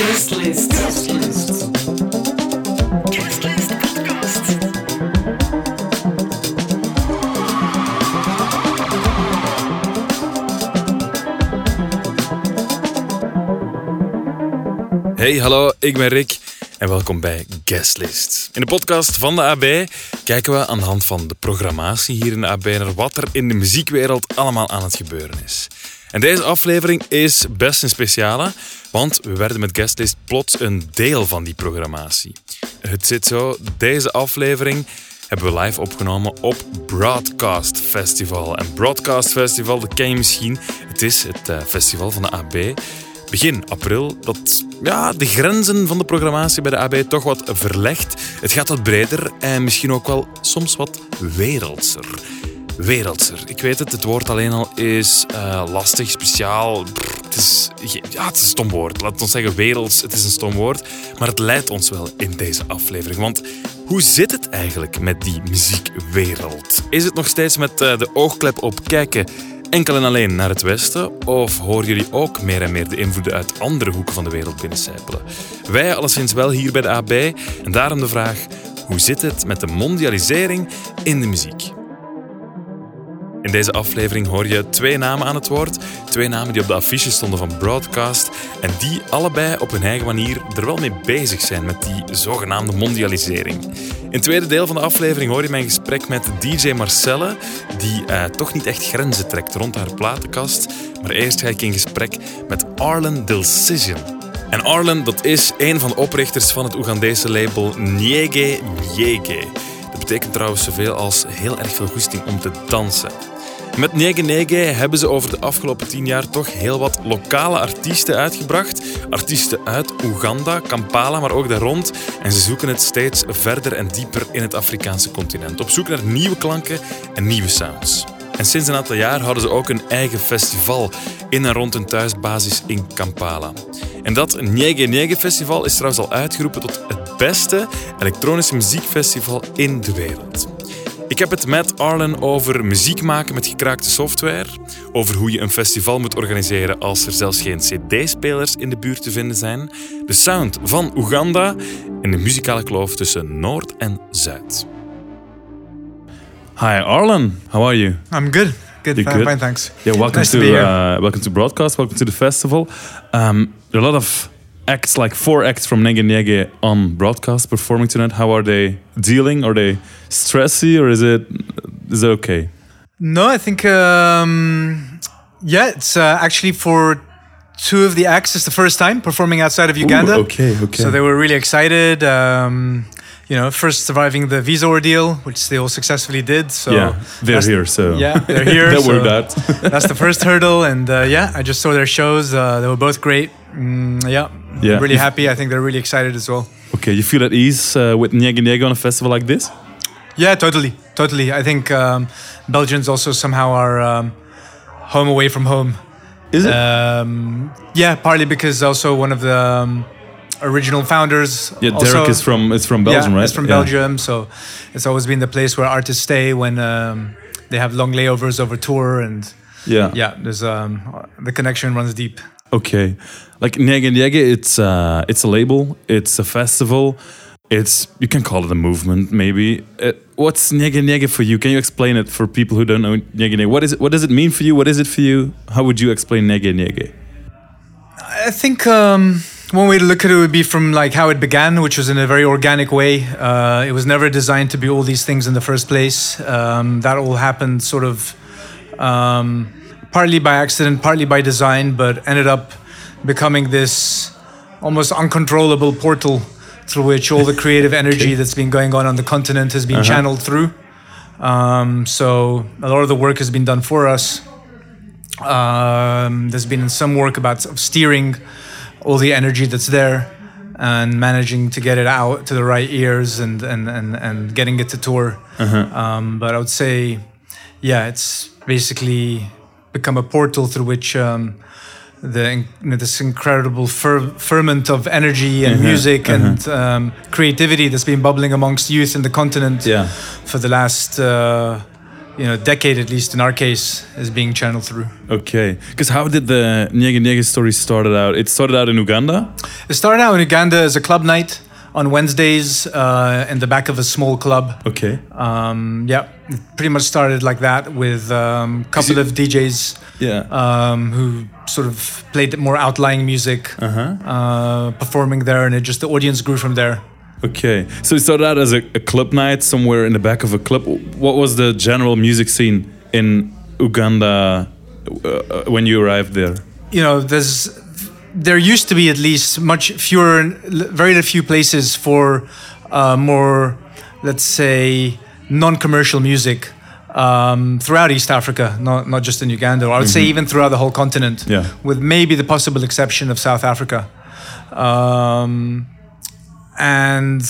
Hey, hallo, ik ben Rick en welkom bij Guestlist. In de podcast van de AB kijken we aan de hand van de programmatie hier in de AB naar wat er in de muziekwereld allemaal aan het gebeuren is. En deze aflevering is best een speciale, want we werden met Guestlist plots een deel van die programmatie. Het zit zo, deze aflevering hebben we live opgenomen op Broadcast Festival. En Broadcast Festival, dat ken je misschien. Het is het eh, festival van de AB begin april dat ja, de grenzen van de programmatie bij de AB toch wat verlegt. Het gaat wat breder en misschien ook wel soms wat wereldser. Wereldser. Ik weet het, het woord alleen al is eh, lastig, speciaal. Het, is, ja, het is een stom woord. Laat ons zeggen werelds, het is een stom woord. Maar het leidt ons wel in deze aflevering. Want hoe zit het eigenlijk met die muziekwereld? Is het nog steeds met eh, de oogklep op kijken enkel en alleen naar het westen? Of horen jullie ook meer en meer de invloeden uit andere hoeken van de wereld binnencijpelen? Wij alleszins wel hier bij de AB. En daarom de vraag, hoe zit het met de mondialisering in de muziek? In deze aflevering hoor je twee namen aan het woord. Twee namen die op de affiche stonden van Broadcast. En die allebei op hun eigen manier er wel mee bezig zijn met die zogenaamde mondialisering. In het tweede deel van de aflevering hoor je mijn gesprek met DJ Marcelle, die eh, toch niet echt grenzen trekt rond haar platenkast. Maar eerst ga ik in gesprek met Arlen Delcision. En Arlen, dat is een van de oprichters van het Oegandese label Nyege Nyege. Dat betekent trouwens zoveel als heel erg veel goesting om te dansen. Met Nege Nege hebben ze over de afgelopen tien jaar toch heel wat lokale artiesten uitgebracht. Artiesten uit Oeganda, Kampala, maar ook daar rond. En ze zoeken het steeds verder en dieper in het Afrikaanse continent. Op zoek naar nieuwe klanken en nieuwe sounds. En sinds een aantal jaar houden ze ook een eigen festival in en rond hun thuisbasis in Kampala. En dat Nyege Nyege Festival is trouwens al uitgeroepen tot het beste elektronische muziekfestival in de wereld. Ik heb het met Arlen over muziek maken met gekraakte software, over hoe je een festival moet organiseren als er zelfs geen CD-spelers in de buurt te vinden zijn, de sound van Oeganda en de muzikale kloof tussen Noord en Zuid. Hi Arlen, how are you? I'm good. Good. Good? fine, thanks. Yeah, welcome Nice to, uh, welcome to broadcast. Welcome to the festival. Um, a lot of acts, like four acts from Nege Nege on broadcast performing tonight. How are they dealing? Are they stressy or is it is it okay? No, I think um, yeah, it's uh, actually for two of the acts. It's the first time performing outside of Uganda. okay, okay. So they were really excited. Um, you know, first surviving the visa ordeal, which they all successfully did. So yeah, they're here. So Yeah, they're here. that so were that. that's the first hurdle, and uh, yeah, I just saw their shows. Uh, they were both great. Mm, yeah, Yeah. really happy. I think they're really excited as well. okay, you feel at ease uh, with Nege Nege on a festival like this? Yeah, totally, totally. I think um, Belgians also somehow are um, home away from home. Is it? Um, yeah, partly because also one of the um, original founders. yeah, also- Derek is from is from Belgium, yeah, right? He's from Yeah. Belgium, so it's always been the place where artists stay when um, they have long layovers over tour, and Yeah. yeah, there's um, the connection runs deep. Okay, like Nyege, it's uh, it's a label, it's a festival, it's you can call it a movement, maybe. Uh, what's Nyege Nyege for you? Can you explain it for people who don't know Nyege Nyege? What is it? What does it mean for you? What is it for you? How would you explain Nyege Nyege? I think um, one way to look at it would be from like how it began, which was in a very organic way. Uh, it was never designed to be all these things in the first place. Um, that all happened sort of um, partly by accident, partly by design, but ended up becoming this almost uncontrollable portal through which all the creative energy that's been going on on the continent has been channeled through. Um, so a lot of the work has been done for us. Um, there's been some work about steering all the energy that's there and managing to get it out to the right ears and and and, and getting it to tour. Um, but I would say, yeah, it's basically become a portal through which um, the you know, this incredible fer- ferment of energy and music and um, creativity that's been bubbling amongst youth in the continent Yeah. for the last uh, you know decade at least in our case is being channeled through. Okay, because how did the Nyege Nyege story started out? It started out in Uganda. It started out in Uganda as a club night on Wednesdays uh, in the back of a small club. Okay. Um, yeah, pretty much started like that with a um, couple of DJs Yeah. um, who sort of played more outlying music, Uh-huh. uh, performing there, and it just the audience grew from there. Okay. So it started out as a, a club night somewhere in the back of a club. What was the general music scene in Uganda uh, uh, when you arrived there? you know, there's there used to be at least much fewer, very few places for uh, more, let's say, non-commercial music um, throughout East Africa, not not just in Uganda. Or I would say even throughout the whole continent, Yeah. with maybe the possible exception of South Africa. Um, and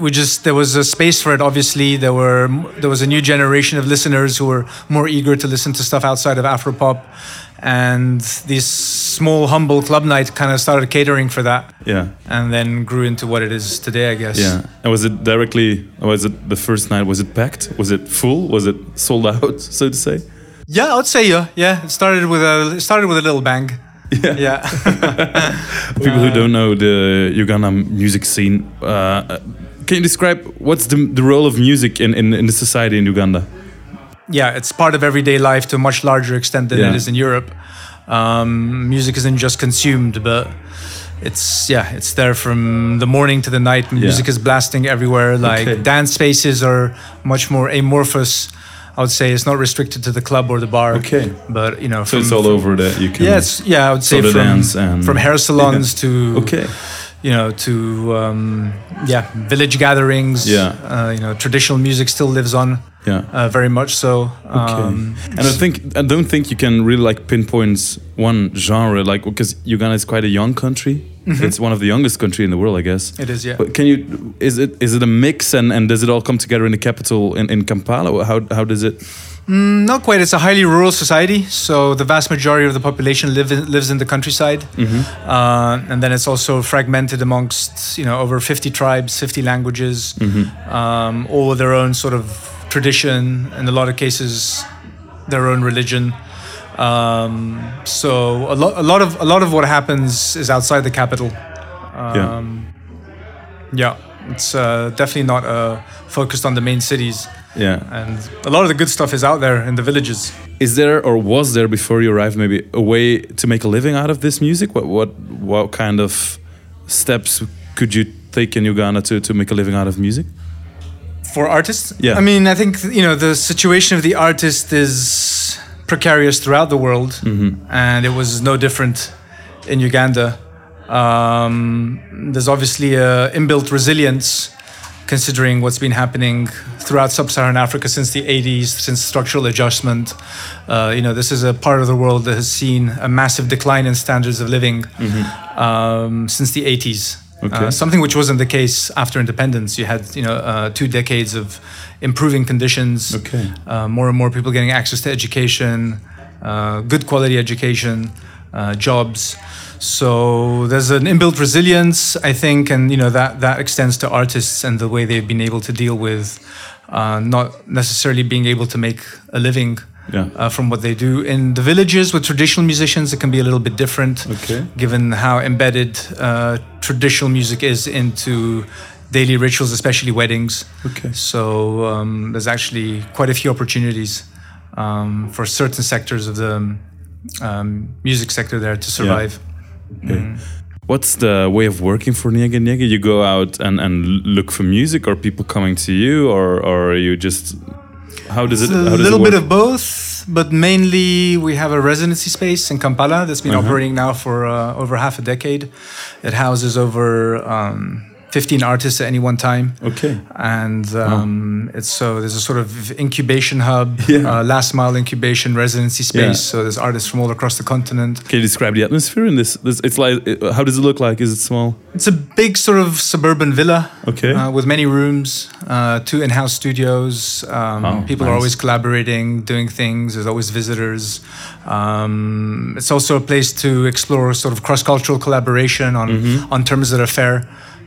we just there was a space for it obviously there were there was a new generation of listeners who were more eager to listen to stuff outside of afropop and this small humble club night kind of started catering for that Yeah. and then grew into what it is today i guess Yeah. And was it directly? Was it the first night? Was it packed? Was it full? Was it sold out, so to say? yeah i would say yeah yeah it started with a it started with a little bang Yeah. yeah People who don't know the Uganda music scene, uh, can you describe what's the, the role of music in, in, in the society in Uganda? Yeah, it's part of everyday life to a much larger extent than Yeah. it is in Europe. Um, music isn't just consumed, but it's yeah, it's there from the morning to the night. Music is blasting everywhere. Like Okay. dance spaces are much more amorphous. I would say it's not restricted to the club or the bar. Okay. but you know, So from, it's all over that you can. Yeah, yeah, I would say from from hair salons to Okay. You know to um, yeah village gatherings. Yeah. uh, you know, traditional music still lives on. Yeah. Uh, very much so. Okay. Um, and I think I don't think you can really like pinpoint one genre, like because Uganda is quite a young country. It's one of the youngest country in the world, I guess. Mm-hmm. It is, yeah. But can you? Is it is it a mix and, and does it all come together in the capital in, in Kampala? How how does it? Not quite. It's a highly rural society, so the vast majority of the population live in, lives in the countryside, uh, and then it's also fragmented amongst you know over 50 tribes, 50 languages, um, all with their own sort of tradition, in a lot of cases, their own religion. Um, so a lot, a lot of a lot of what happens is outside the capital. yeah. Um, yeah, it's uh, definitely not uh, focused on the main cities. Yeah. And a lot of the good stuff is out there in the villages. Is there or was there before you arrived maybe a way to make a living out of this music? What what what kind of steps could you take in Uganda to, to make a living out of music? For artists? Yeah. I mean, I think, you know, the situation of the artist is precarious throughout the world. Mm-hmm. And it was no different in Uganda. Um, there's obviously a inbuilt resilience considering what's been happening throughout sub-Saharan Africa since the 80s, since structural adjustment. Uh, you know, this is a part of the world that has seen a massive decline in standards of living um, since the 80s. Okay. Uh, something which wasn't the case after independence. You had, you know, uh, two decades of improving conditions. Okay. Uh, more and more people getting access to education, uh, good quality education, uh, jobs. So there's an inbuilt resilience, I think, and you know that that extends to artists and the way they've been able to deal with uh, not necessarily being able to make a living Yeah. uh, from what they do. In the villages with traditional musicians, it can be a little bit different, Okay. given how embedded uh, traditional music is into daily rituals, especially weddings. Okay. So um, there's actually quite a few opportunities um, for certain sectors of the um, music sector there to survive. Okay. What's the way of working for Niega Niega? You go out and, and look for music, or people coming to you, or or are you just how does it? A how does little it bit of both, but mainly we have a residency space in Kampala that's been Uh-huh. operating now for uh, over half a decade. It houses over um, 15 artists at any one time. Okay. and um, it's so there's a sort of incubation hub, Yeah. uh, last mile incubation residency space. Yeah. So there's artists from all across the continent. Can you describe the atmosphere in this? this it's like uh, how does it look like? Is it small? It's a big sort of suburban villa Okay. uh, with many rooms, uh, two in-house studios. Um, Oh, people are always collaborating, doing things. There's always visitors. Um, it's also a place to explore sort of cross-cultural collaboration on Mm-hmm. on terms that are fair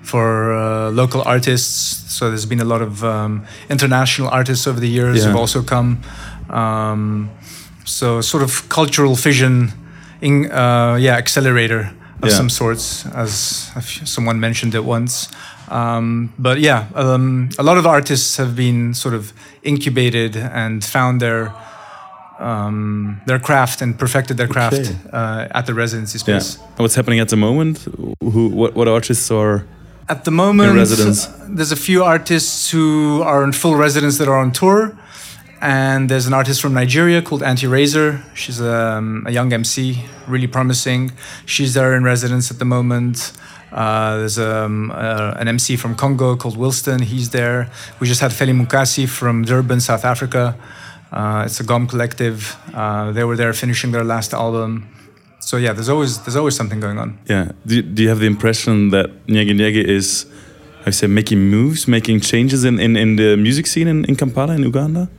for uh, local artists. So there's been a lot of um, international artists over the years Yeah. who've also come. Um, so sort of cultural fission, in, uh, yeah, accelerator. of Yeah. some sorts, as someone mentioned it once. Um, but yeah, um, a lot of artists have been sort of incubated and found their um, their craft and perfected their craft Okay. uh, at the residency Yeah. space. What's happening at the moment? Who? What? What artists are? At the moment, there's a few artists who are in full residence that are on tour. And there's an artist from Nigeria called Anti Razor. She's um, a young MC, really promising. She's there in residence at the moment. Uh, there's um, uh, an MC from Congo called Wilston. He's there. We just had Feli Mukasi from Durban, South Africa. Uh, it's a GOM collective. Uh, they were there finishing their last album. So yeah, there's always there's always something going on. Yeah. Do, you- do you have the impression that Nyege Nyege is, I say, making moves, making changes in, in, in the music scene in, in Kampala, in Uganda?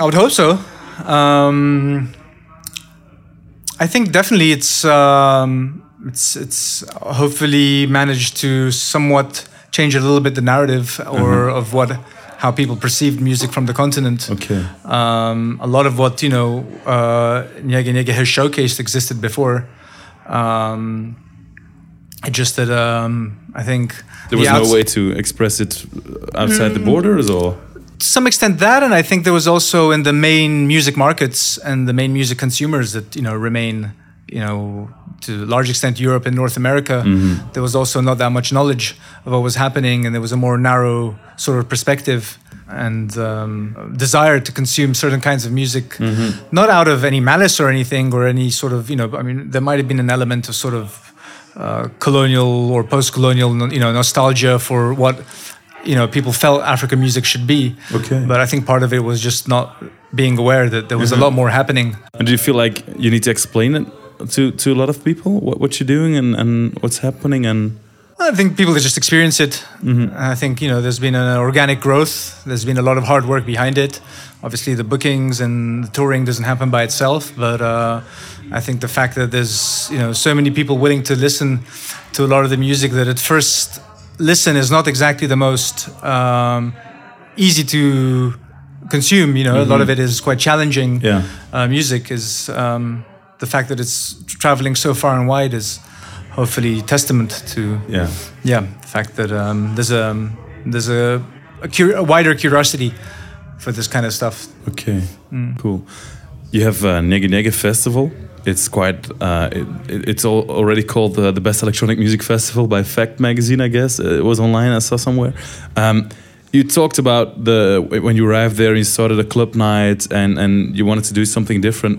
I would hope so. Um, I think definitely it's um, it's it's hopefully managed to somewhat change a little bit the narrative or of what how people perceived music from the continent. Okay. Um, a lot of what you know uh, Nyege Nyege has showcased existed before. Um, it just that um, I think There the was no way to express it outside the borders, or to some extent that and i think there was also in the main music markets and the main music consumers that you know remain you know to a large extent europe and north america there was also not that much knowledge of what was happening and there was a more narrow sort of perspective and um, desire to consume certain kinds of music not out of any malice or anything or any sort of you know i mean there might have been an element of sort of uh, colonial or post-colonial you know nostalgia for what you know people felt African music should be. Okay. But I think part of it was just not being aware that there was a lot more happening. And do you feel like you need to explain it to, to a lot of people what, what you're doing and, and what's happening and I think people just experience it. And I think you know there's been an organic growth. There's been a lot of hard work behind it. Obviously, the bookings and the touring doesn't happen by itself, but uh, I think the fact that there's you know so many people willing to listen to a lot of the music that at first listen is not exactly the most um, easy to consume. You know, a lot of it is quite challenging. Yeah. uh, music is um, the fact that it's traveling so far and wide is hopefully testament to yeah. yeah, the fact that um, there's a there's a, a, cur- a wider curiosity for this kind of stuff. okay. Cool. You have a Nege Nege festival. It's quite uh, it, it- it's all already called uh, the best electronic music festival by Fact magazine I guess. Uh, it was online I saw somewhere. Um, you talked about the when you arrived there you started a club night and and you wanted to do something different.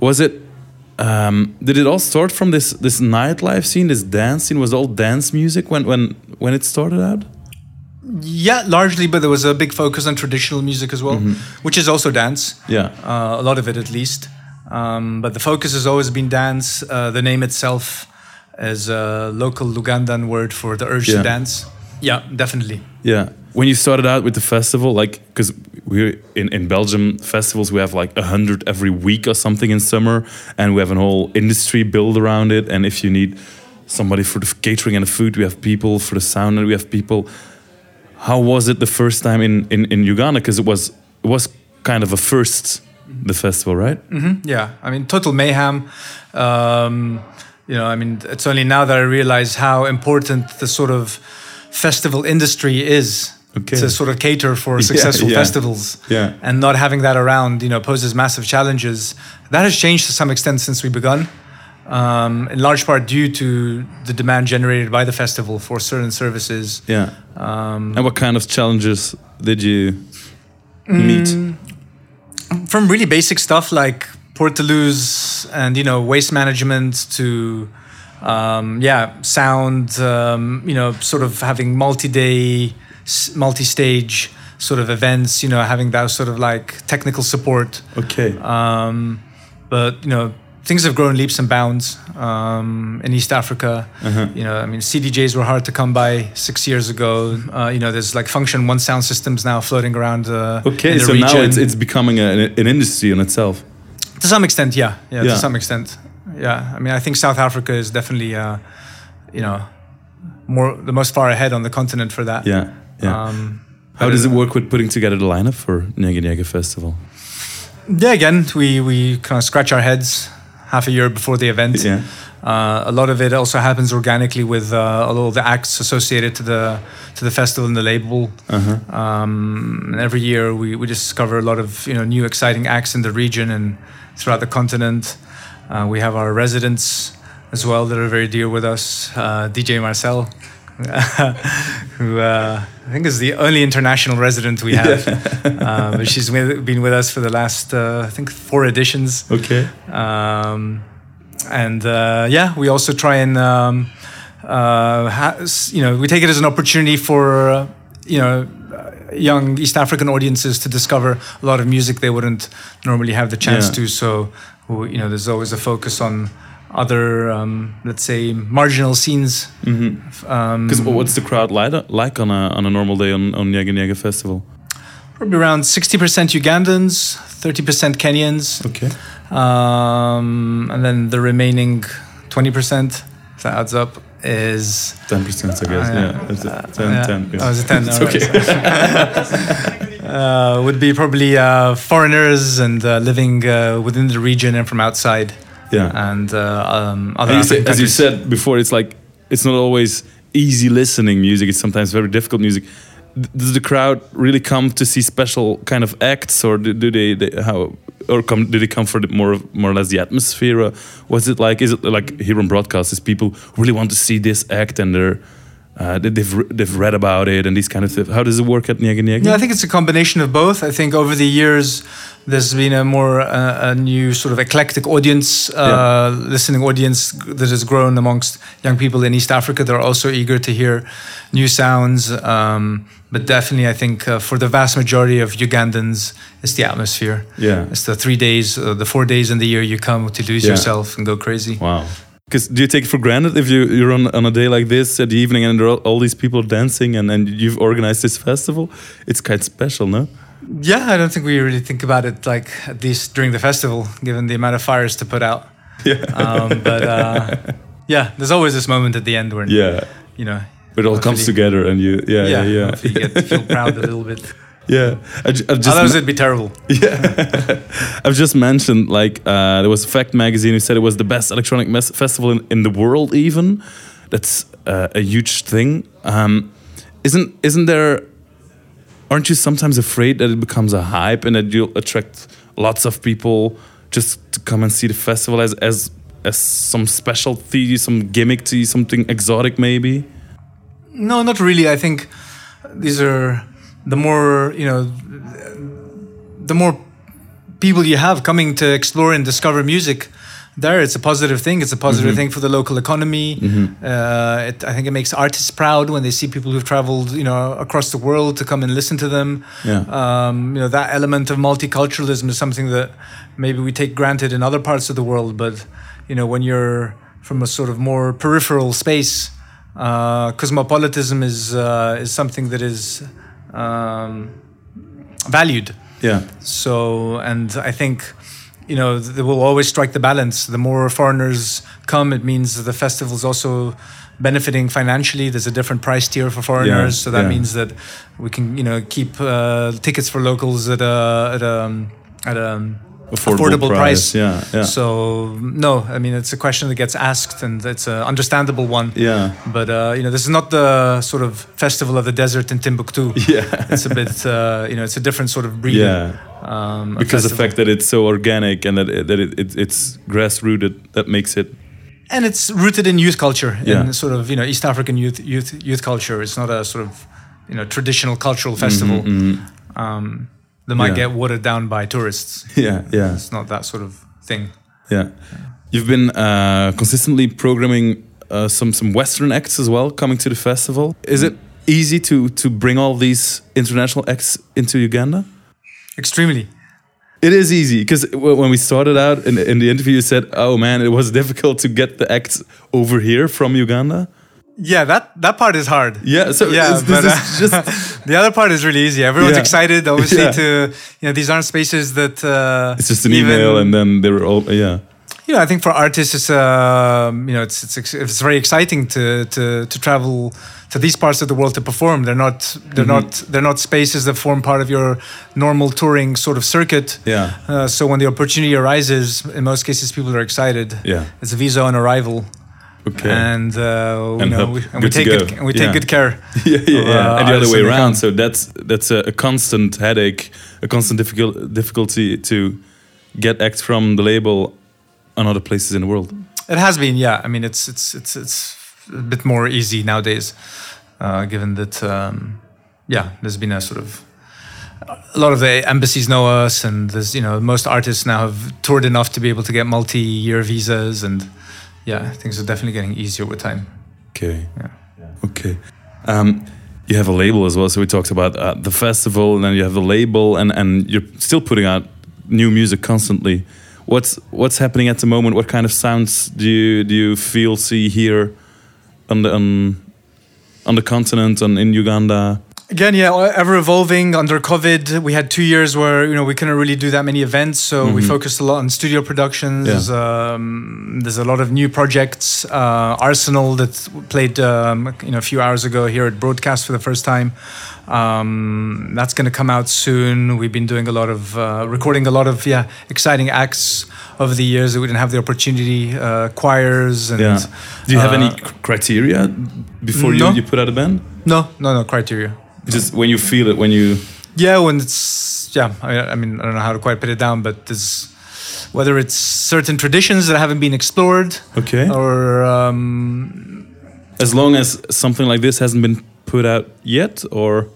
Was it um, did it all start from this this nightlife scene this dance scene was all dance music when when when it started out Yeah, largely, but there was a big focus on traditional music as well, which is also dance. yeah uh, a lot of it at least. Um, but the focus has always been dance. Uh, the name itself is a local Lugandan word for the urge Yeah. to dance. Yeah, definitely. Yeah. When you started out with the festival, like, because we're in, in Belgium, festivals, we have like a hundred every week or something in summer, and we have an whole industry built around it. And if you need somebody for the catering and the food, we have people for the sound, and we have people. How was it the first time in, in, in Uganda? Because it was it was kind of a first, the festival, right? Yeah, I mean, total mayhem. Um, you know, I mean, it's only now that I realize how important the sort of festival industry is Okay. to sort of cater for successful yeah. festivals. Yeah. And not having that around, you know, poses massive challenges. That has changed to some extent since we begun. Um, in large part due to the demand generated by the festival for certain services. Yeah. Um, And what kind of challenges did you meet? from really basic stuff like portaloos and you know waste management to um, yeah sound um, you know sort of having multi-day multi-stage sort of events you know having that sort of like technical support Okay. um, but you know things have grown leaps and bounds um, in East Africa. Uh-huh. You know, I mean, CDJs were hard to come by six years ago. Uh, you know, there's like function one sound systems now floating around. Uh, Okay, in the so region. now it's, it's becoming a, an industry in itself. to some extent, yeah, yeah, Yeah. to some extent, yeah. I mean, I think South Africa is definitely, uh, you know, more the most far ahead on the continent for that. Yeah, yeah. Um, How does it work with putting together the lineup for Nyege Nyege Festival? yeah, again, we we kind of scratch our heads half a year before the event. Yeah, Uh, a lot of it also happens organically with uh, all the acts associated to the to the festival and the label. Uh Um, and every year we, we discover a lot of you know new exciting acts in the region and throughout the continent. Uh, we have our residents as well that are very dear with us. Uh, DJ Marcel, who uh, I think is the only international resident we have. uh, but she's with, been with us for the last uh, I think four editions. Okay. Um, and uh, yeah, we also try and um, uh, ha- you know we take it as an opportunity for uh, you know young East African audiences to discover a lot of music they wouldn't normally have the chance Yeah. to. So you know, there's always a focus on other um, let's say marginal scenes. Um, Because what's the crowd like, like on a on a normal day on on Nyega Nyega Festival? probably around 60% Ugandans, 30% Kenyans. Okay. Um, and then the remaining 20%, if that adds up, is. Ten percent, I guess. Uh, yeah. It's a 10, yeah. 10, yeah. Oh, is it 10? It's okay. Uh, would be probably uh, foreigners and uh, living uh, within the region and from outside. Yeah. And uh, um, other And you say- as you said before, it's like it's not always easy listening music. It's sometimes very difficult music. D- Does the crowd really come to see special kind of acts, or do, do they, they how or come do they come for the more more or less the atmosphere? Or what's it like? Is it like here on broadcast? Is people really want to see this act and they're uh, they- they've re- they've read about it and these kind of things? How does it work at Nyega Nyega? Yeah, I think it's a combination of both. I think over the years, there's been a more uh, a new sort of eclectic audience, uh, Yeah. listening audience that has grown amongst young people in East Africa. They're also eager to hear new sounds. Um, but definitely, I think uh, for the vast majority of Ugandans, it's the atmosphere. Yeah. It's the three days, uh, the four days in the year you come to lose Yeah. yourself and go crazy. Wow. Because do you take it for granted if you, you're on, on a day like this at the evening and there are all these people dancing and, and you've organized this festival? It's quite special, no? Yeah, I don't think we really think about it like at least during the festival, given the amount of fires to put out. Yeah. Um, but uh, yeah, there's always this moment at the end where yeah. you know. It all comes together and you, yeah, yeah, yeah. hopefully you get to feel proud a little bit. Yeah. I, ju- I've just, Otherwise, me- it'd be terrible. Yeah. I've just mentioned like uh, there was Fact Magazine who said it was the best electronic mes- festival in, in the world, even. That's uh, a huge thing. Um, isn't isn't there? Aren't you sometimes afraid that it becomes a hype and that you'll attract lots of people just to come and see the festival as as as some specialty, some gimmick to something exotic, maybe? No, not really. I think these are the more you know, the more people you have coming to explore and discover music. There, it's a positive thing. It's a positive Mm-hmm. thing for the local economy. Uh, it, I think it makes artists proud when they see people who've traveled, you know, across the world to come and listen to them. Yeah. Um, you know, that element of multiculturalism is something that maybe we take granted in other parts of the world, but you know, when you're from a sort of more peripheral space, uh, cosmopolitanism is uh, is something that is um, valued. Yeah. So, and I think, you know, they will always strike the balance. The more foreigners come, it means the festival's also benefiting financially. There's a different price tier for foreigners, Yeah, so that yeah. means that we can, you know, keep uh, tickets for locals at a at a at a affordable, price. Yeah. Yeah. So no, I mean it's a question that gets asked, and it's an understandable one. yeah. But uh, you know, this is not the sort of festival of the desert in Timbuktu. Yeah. It's a bit, uh, you know, it's a different sort of breed. Yeah. Um, because the fact that it's so organic and that it, that it, it, it's grass rooted that makes it and it's rooted in youth culture, Yeah. in sort of you know East African youth youth youth culture. It's not a sort of you know traditional cultural festival. Um, that might Yeah. get watered down by tourists. yeah yeah It's not that sort of thing. yeah you've been uh, consistently programming uh, some some western acts as well coming to the festival is it easy to to bring all these international acts into uganda Extremely. it is easy because when we started out in, in the interview you said oh man it was difficult to get the acts over here from uganda Yeah, that that part is hard. yeah so Yeah, but, uh, just the other part is really easy. Everyone's Yeah. excited, obviously. Yeah. To you know, these aren't spaces that uh, it's just an even- email and then they were all yeah you know, I think for artists, it's um, you know, it's, it's it's very exciting to to to travel to these parts of the world to perform. They're not they're not they're not spaces that form part of your normal touring sort of circuit. Yeah. Uh, so when the opportunity arises, in most cases, people are excited. Yeah. It's a visa on arrival. Okay. And, uh, we, And know, we, and we take good, go. we Yeah. good care. yeah, yeah, of, yeah. uh, and the other way around. So that's that's a, a constant headache, a constant difficult difficulty to get acts from the label on other places in the world. It has been, yeah. I mean, it's it's it's it's a bit more easy nowadays, uh, given that, um, yeah, there's been a sort of a lot of the embassies know us, and there's you know most artists now have toured enough to be able to get multi-year visas, and yeah, things are definitely getting easier with time. Okay. Yeah. Okay. Um, you have a label as well. So we talked about uh, the festival, and then you have the label, and, and you're still putting out new music constantly. What's what's happening at the moment? What kind of sounds do you do you feel, see, hear on the on, on the continent, and in Uganda? Again, yeah, ever evolving. Under COVID, we had two years where you know we couldn't really do that many events, so we focused a lot on studio productions. Yeah. There's, um, there's a lot of new projects. Uh, Arsenal that played um, you know a few hours ago here at Broadcast for the first time. Um, that's going to come out soon. We've been doing a lot of uh, recording a lot of yeah exciting acts over the years that we didn't have the opportunity. Uh, choirs and Yeah. Do you have any uh, criteria before no. you, you put out a band? no no no criteria. Just when you feel it, when you Yeah, when it's yeah, I, I mean I don't know how to quite put it down, but there's whether it's certain traditions that haven't been explored, okay. or um, As long as something like this hasn't been put out yet, or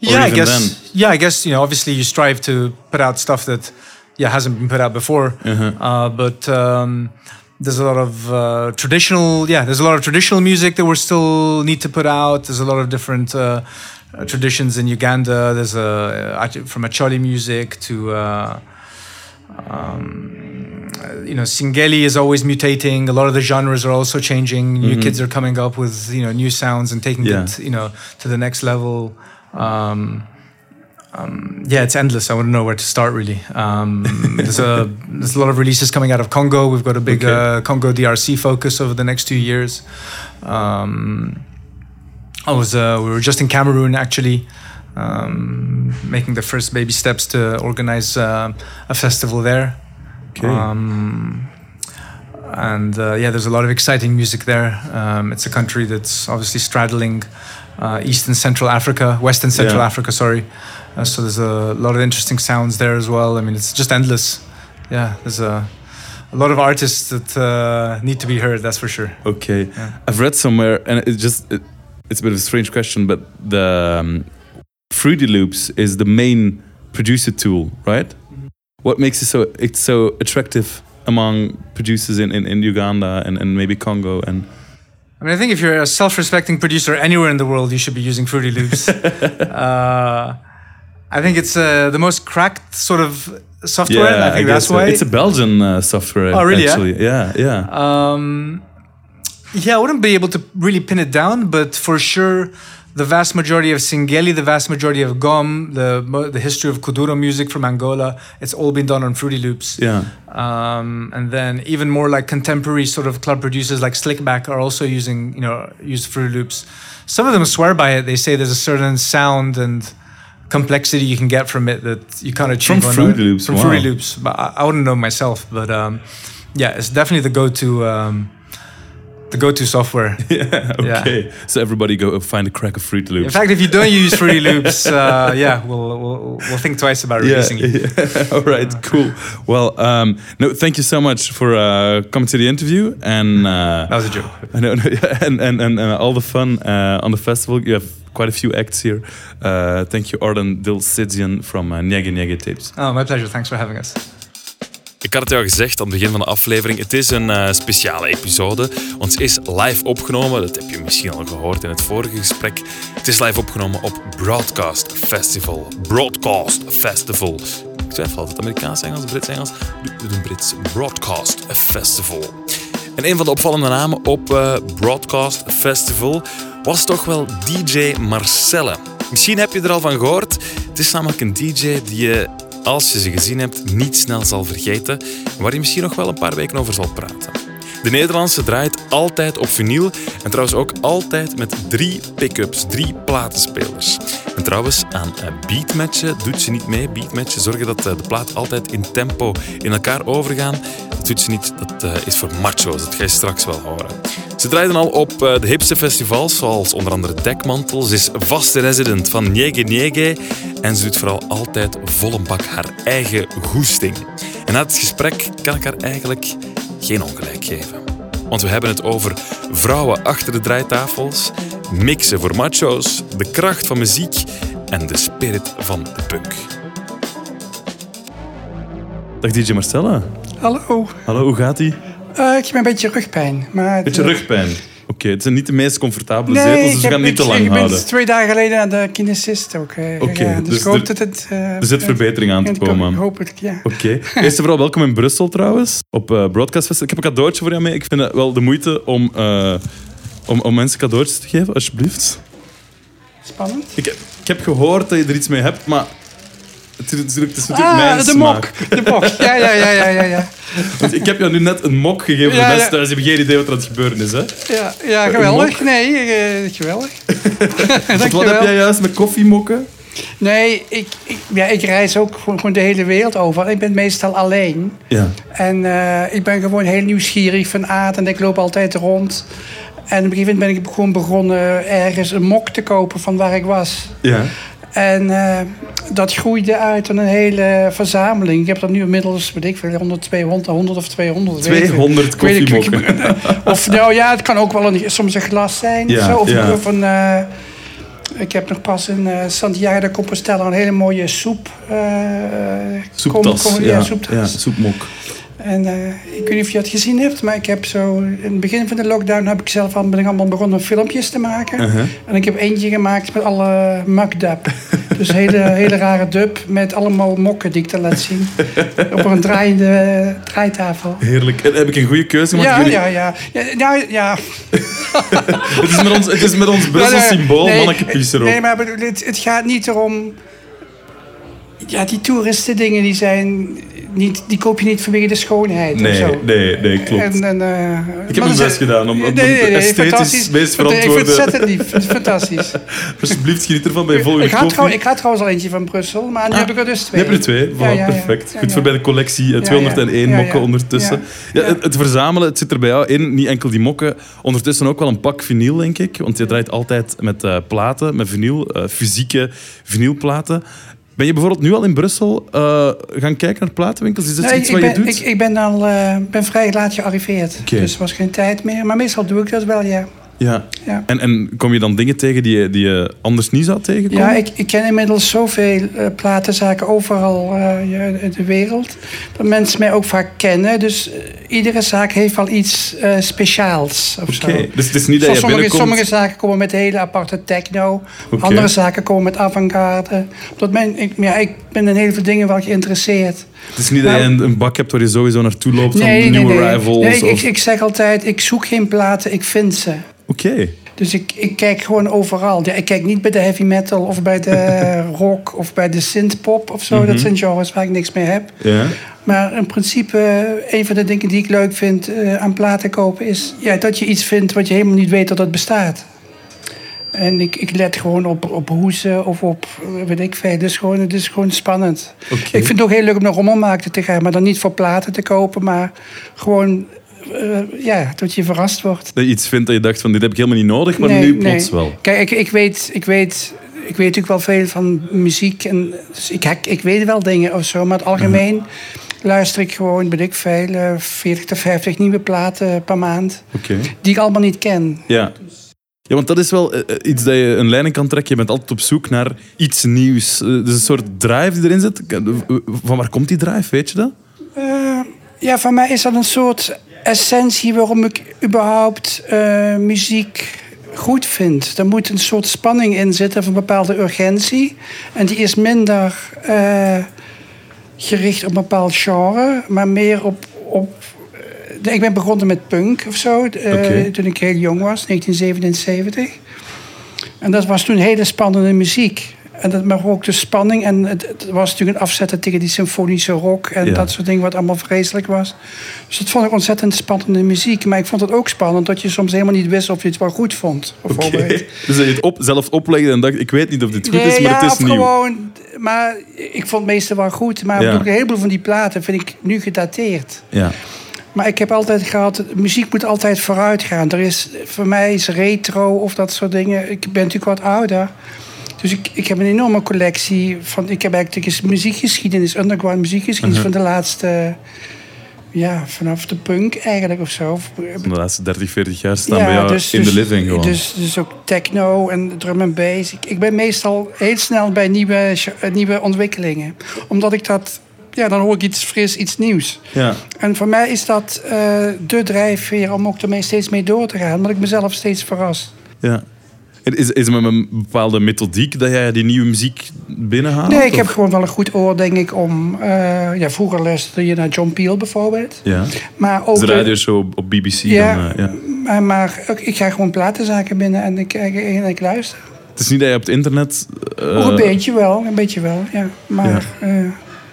yeah, I guess then. yeah, I guess you know obviously you strive to put out stuff that yeah hasn't been put out before, Uh-huh. uh, but. Um, there's a lot of uh, traditional, yeah. There's a lot of traditional music that we still need to put out. There's a lot of different uh, uh, traditions in Uganda. There's a uh, from Acholi music to uh, um, you know Singeli is always mutating. A lot of the genres are also changing. New kids are coming up with you know new sounds and taking Yeah. it you know to the next level. Um, um, yeah, it's endless. I wouldn't know where to start really. Um, there's a there's a lot of releases coming out of Congo. We've got a big Okay. uh, Congo DRC focus over the next two years. Um, I was uh, we were just in Cameroon actually, um, making the first baby steps to organize uh, a festival there. Okay. Um, and uh, yeah, there's a lot of exciting music there. Um, it's a country that's obviously straddling uh, East and Central Africa, West and Central Yeah. Africa, sorry. Uh, so there's a lot of interesting sounds there as well. I mean, it's just endless. Yeah, there's a, a lot of artists that uh, need to be heard, that's for sure. Okay, Yeah. I've read somewhere, and it just it, it's a bit of a strange question, but the um, Fruity Loops is the main producer tool, right? What makes it so it's so attractive among producers in, in, in Uganda and, and maybe Congo and I mean, I think if you're a self-respecting producer anywhere in the world, you should be using Fruity Loops. uh, I think it's uh, the most cracked sort of software. and I think guess that's so. why it's a Belgian uh, software. Oh, really, yeah? Yeah, yeah. Um, yeah, I wouldn't be able to really pin it down, but for sure, the vast majority of Singeli, the vast majority of Gom, the the history of Kuduro music from Angola, it's all been done on Fruity Loops. yeah. Um, and then even more like contemporary sort of club producers like Slickback are also using, you know, use Fruity Loops. Some of them swear by it. They say there's a certain sound and complexity you can get from it that you can't achieve From Fruity Loops, From wow. Fruity Loops, but I, I wouldn't know myself. But um, yeah, it's definitely the go-to, um, the go-to software. Yeah, okay. So everybody go find a crack of Fruity Loops. In fact, if you don't use Fruity Loops, uh, yeah, we'll, we'll we'll think twice about releasing it. yeah. All right, cool. Well, um, no, thank you so much for uh, coming to the interview and uh, That was a joke. No, and and and uh, all the fun uh, on the festival. You have quite a few acts here. Uh, thank you, Arden Dilsidzian from uh, Nyege Nyege Tapes. Oh, my pleasure. Thanks for having us. Ik had het jou gezegd aan het begin van de aflevering. Het is een eh, speciale episode. Ons is live opgenomen. Dat heb je misschien al gehoord in het vorige gesprek. Het is live opgenomen op Broadcast Festival. Broadcast Festival. Ik twijfel altijd Amerikaans Engels, Brits Engels. We doen Brits. Broadcast Festival. En een van de opvallende namen op eh, Broadcast Festival was toch wel DJ Marcelle. Misschien heb je er al van gehoord. Het is namelijk een DJ die je als je ze gezien hebt, niet snel zal vergeten en waar je misschien nog wel een paar weken over zal praten. De Nederlandse draait altijd op vinyl en trouwens ook altijd met drie pick-ups, drie platenspelers. En trouwens, aan eh, beatmatchen doet ze niet mee. Beatmatchen zorgen dat eh, de plaat altijd in tempo in elkaar overgaan. Dat doet ze niet, dat eh, is voor macho's, dat ga je straks wel horen. Ze draaiden al op de hipste festivals, zoals onder andere Dekmantel. Ze is vaste resident van Niege Niege en ze doet vooral altijd vol een bak haar eigen goesting. En na het gesprek kan ik haar eigenlijk geen ongelijk geven. Want we hebben het over vrouwen achter de draaitafels, mixen voor macho's, de kracht van muziek en de spirit van de punk. Dag DJ Marcella. Hallo, Hallo, hoe gaat ie? Eh, ik heb een beetje rugpijn. Maar Beetje eh, rugpijn. Oké, het zijn niet de meest comfortabele Nee, zetels, dus we gaan niet te ik- lang ik ben houden. twee dagen geleden naar de kinesist ook. eh, Oké, dus, dus ik hoop er- dat het... eh, Er zit verbetering aan te komen. Het, ja. Oké. Eerst en vooral welkom in Brussel trouwens, op eh Broadcast Festival. Ik heb een cadeautje voor jou mee. Ik vind het wel de moeite om, eh, om, om mensen cadeautjes te geven, alsjeblieft. Spannend. Ik, heb- ik heb gehoord dat je er iets mee hebt, maar natuurlijk, het is natuurlijk Ah, mijn de smaak. mok. De mok. Ja, ja, ja, ja, ja. ja. Want ik heb jou nu net een mok gegeven voor Ja, de ja. mensen thuis. Geen idee wat er aan het gebeuren is. Hè? Ja, ja geweldig. Nee, eh, geweldig. Wat heb jij juist met koffiemokken? Nee, ik, ik, ja, ik reis ook gewoon, gewoon de hele wereld over. Ik ben meestal alleen. Ja. En eh, ik ben gewoon heel nieuwsgierig van aard en ik loop altijd rond. En op een gegeven moment ben ik gewoon begonnen ergens een mok te kopen van waar ik was. Ja. En eh, dat groeide uit tot een hele verzameling. Ik heb er nu inmiddels, weet ik veel, 100, 200, 100 of 200. weet ik. 200 Ik weet niet, ik- koffiemokken. Of nou ja, het kan ook wel een, soms een glas zijn. Ja, of zo. Of, ja. een, eh, ik heb nog pas in eh, Santiago de Compostela een hele mooie soep. Soeptas. kom- kom- ja, ja, soeptas. Ja, soepmok. En eh, ik weet niet of je het gezien hebt, maar ik heb zo in het begin van de lockdown heb ik zelf al, ben ik allemaal begonnen filmpjes te maken. Uh-huh. En ik heb eentje gemaakt met alle mukdub. Dus hele, hele rare dub met allemaal mokken die ik dan laat zien. Op een draaiende draaitafel. Heerlijk. En heb ik een goede keuze gemaakt? Ja, weet ja, ja. ja, ja. niet- Het is met ons, het is met ons Brussel symbool, nee, erop. Nee, maar het, het gaat niet erom... Ja, die toeristen dingen die zijn... Niet, die koop je niet vanwege de schoonheid of nee, zo. nee, nee, klopt. En, en, eh, ik heb mijn best gedaan om, om Nee, nee, de nee, esthetisch meest eh, Ik verantwoorde... vind het ontzettend lief. Fantastisch. Alsjeblieft, geniet ervan bij volgende Ik had, koffie. trouw, ik had trouwens al eentje van Brussel, maar nu Ah, heb ik er dus twee. heb je er twee. Voilà, Ja, ja, ja. perfect. Goed voor bij de collectie. eh, 201 ja, mokken ondertussen. Ja. Het, het verzamelen, het zit er bij jou in. Niet enkel die mokken. Ondertussen ook wel een pak vinyl, denk ik. Want je draait altijd met eh, platen, met vinyl. eh, fysieke vinylplaten. Ben je bijvoorbeeld nu al in Brussel eh, gaan kijken naar platenwinkels? Is dat Nee, iets wat je doet? ik, ik ben al eh, ben vrij laat gearriveerd. Dus er was geen tijd meer. Maar meestal doe ik dat wel, ja. Ja. Ja. En, en kom je dan dingen tegen die je, die je anders niet zou tegenkomen? Ja, ik, ik ken inmiddels zoveel eh, platenzaken overal eh, in de wereld. Dat mensen mij ook vaak kennen. Dus eh, iedere zaak heeft wel iets speciaals Oké, dus het is niet dat je sommige, binnenkomt... sommige zaken komen met hele aparte techno. Andere zaken komen met avant-garde. Men, ik, ja, ik ben in heel veel dingen wel geïnteresseerd. Het is niet dat je een, een bak hebt waar je sowieso naartoe loopt van nieuwe rivals. Nee, ik, of... ik, ik zeg altijd, ik zoek geen platen, ik vind ze. Oké. Dus ik, ik kijk gewoon overal. Ik kijk niet bij de heavy metal of bij de rock of bij de synthpop of zo. Mhm. Dat zijn genres waar ik niks mee heb. Maar in principe, eh, een van de dingen die ik leuk vind eh, aan platen kopen is ja, dat je iets vindt wat je helemaal niet weet dat het bestaat. En ik, ik let gewoon op, op hoezen of op eh, weet ik veel. Dus gewoon, het is gewoon spannend. Ik vind het ook heel leuk om naar rommelmarkten te gaan, maar dan niet voor platen te kopen, maar gewoon eh, ja, dat je verrast wordt. Dat je iets vindt dat je dacht van dit heb ik helemaal niet nodig, maar Nee, nu plots nee. wel. Kijk, ik, ik, weet, ik, weet, ik weet natuurlijk wel veel van muziek. En, dus ik, ik, ik weet wel dingen of zo. Maar in het algemeen luister ik gewoon, weet ik veel, eh, 40 tot 50 nieuwe platen per maand. Die ik allemaal niet ken. Ja. Ja, want dat is wel eh, eh, iets dat je een leiding kan trekken. Je bent altijd op zoek naar iets nieuws. Eh, Dus een soort drive die erin zit. Van waar komt die drive, weet je dat? Ja, voor mij is dat een soort essentie waarom ik überhaupt muziek goed vind. Er moet een soort spanning in zitten of een bepaalde urgentie. En die is minder gericht op een bepaald genre, maar meer op. op ik ben begonnen met punk of zo, eh, toen ik heel jong was, 1977. En dat was toen hele spannende muziek. en dat, maar ook de spanning. En het, het was natuurlijk een afzetten tegen die symfonische rock en Ja. dat soort dingen, wat allemaal vreselijk was. Dus dat vond ik ontzettend spannende muziek. Maar ik vond het ook spannend dat je soms helemaal niet wist of je het wel goed vond. Bijvoorbeeld. Dus dat je het op, zelf oplegde en dacht, ik weet niet of dit goed is, maar ja, het is nieuw. gewoon. Maar ik vond het meeste wel goed. Maar Ja. ook een heleboel van die platen vind ik nu gedateerd. Ja. Maar ik heb altijd gehad, muziek moet altijd vooruit gaan. Er is, voor mij is retro of dat soort dingen. Ik ben natuurlijk wat ouder. Dus ik, ik heb een enorme collectie van. Ik heb eigenlijk muziekgeschiedenis, underground muziekgeschiedenis Mhm. van de laatste. Ja, vanaf de punk eigenlijk of zo. Van de laatste 30, 40 jaar staan bij jou dus, in dus, de living gewoon. Dus, dus ook techno en drum en bass. Ik, ik ben meestal heel snel bij nieuwe, eh, nieuwe ontwikkelingen. Omdat ik dat... Ja, dan hoor ik iets fris, iets nieuws. ja. En voor mij is dat eh, de drijfveer om ook ermee steeds mee door te gaan. Omdat ik mezelf steeds verras. ja. En Is, is het met een bepaalde methodiek dat jij die nieuwe muziek binnenhaalt? Nee, ik heb gewoon wel een goed oor, denk ik, om... eh, ja, vroeger luisterde je naar John Peel bijvoorbeeld. Ja. Maar ook... De radioshow op- BBC Ja. dan... eh, ja. maar, maar ook- ik ga gewoon platenzaken binnen en ik, ik, en ik luister. Het is niet dat je op het internet... een beetje wel, een beetje wel, ja. Maar,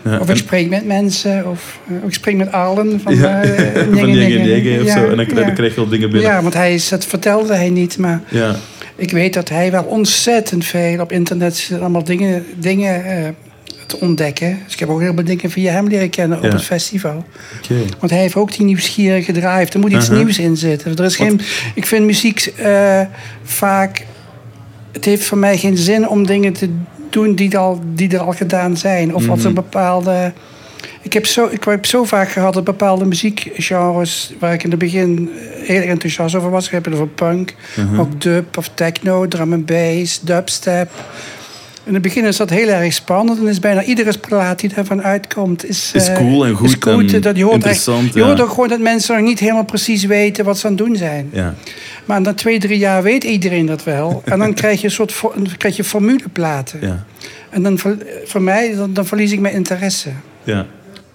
ja, of ik spreek met mensen, of eh, ik spreek met Arlen van, ja, eh, van. Nenge of Ja, zo. En dan, krijg- ja. dan krijg je wel dingen binnen. Ja, want hij is, dat vertelde hij niet, maar Ja. ik weet dat hij wel ontzettend veel op internet zit, allemaal dingen, dingen eh, te ontdekken. Dus ik heb ook heel veel dingen via hem leren kennen op het festival. Oké. Want hij heeft ook die nieuwsgierige drive. Er moet iets Uh-huh. nieuws in zitten. Er is geen, ik vind muziek eh, vaak... Het heeft voor mij geen zin om dingen te doen die, al, die er al gedaan zijn. Of Mhm. als een bepaalde... Ik heb, zo, ik heb zo vaak gehad dat bepaalde muziekgenres... waar ik in het begin heel enthousiast over was. Ik heb het over punk, Uh-huh. ook dub of techno, drum and bass, dubstep... In het begin is dat heel erg spannend. En is bijna iedere plaat die daarvan uitkomt... is, Is eh, cool en goed is goed. en dat je hoort echt, je ja. hoort ook gewoon dat mensen nog niet helemaal precies weten wat ze aan het doen zijn. Ja. Maar na twee, drie jaar weet iedereen dat wel. En dan krijg je een soort krijg je formuleplaten. Ja. En dan, voor mij, dan, dan verlies ik mijn interesse. Ja.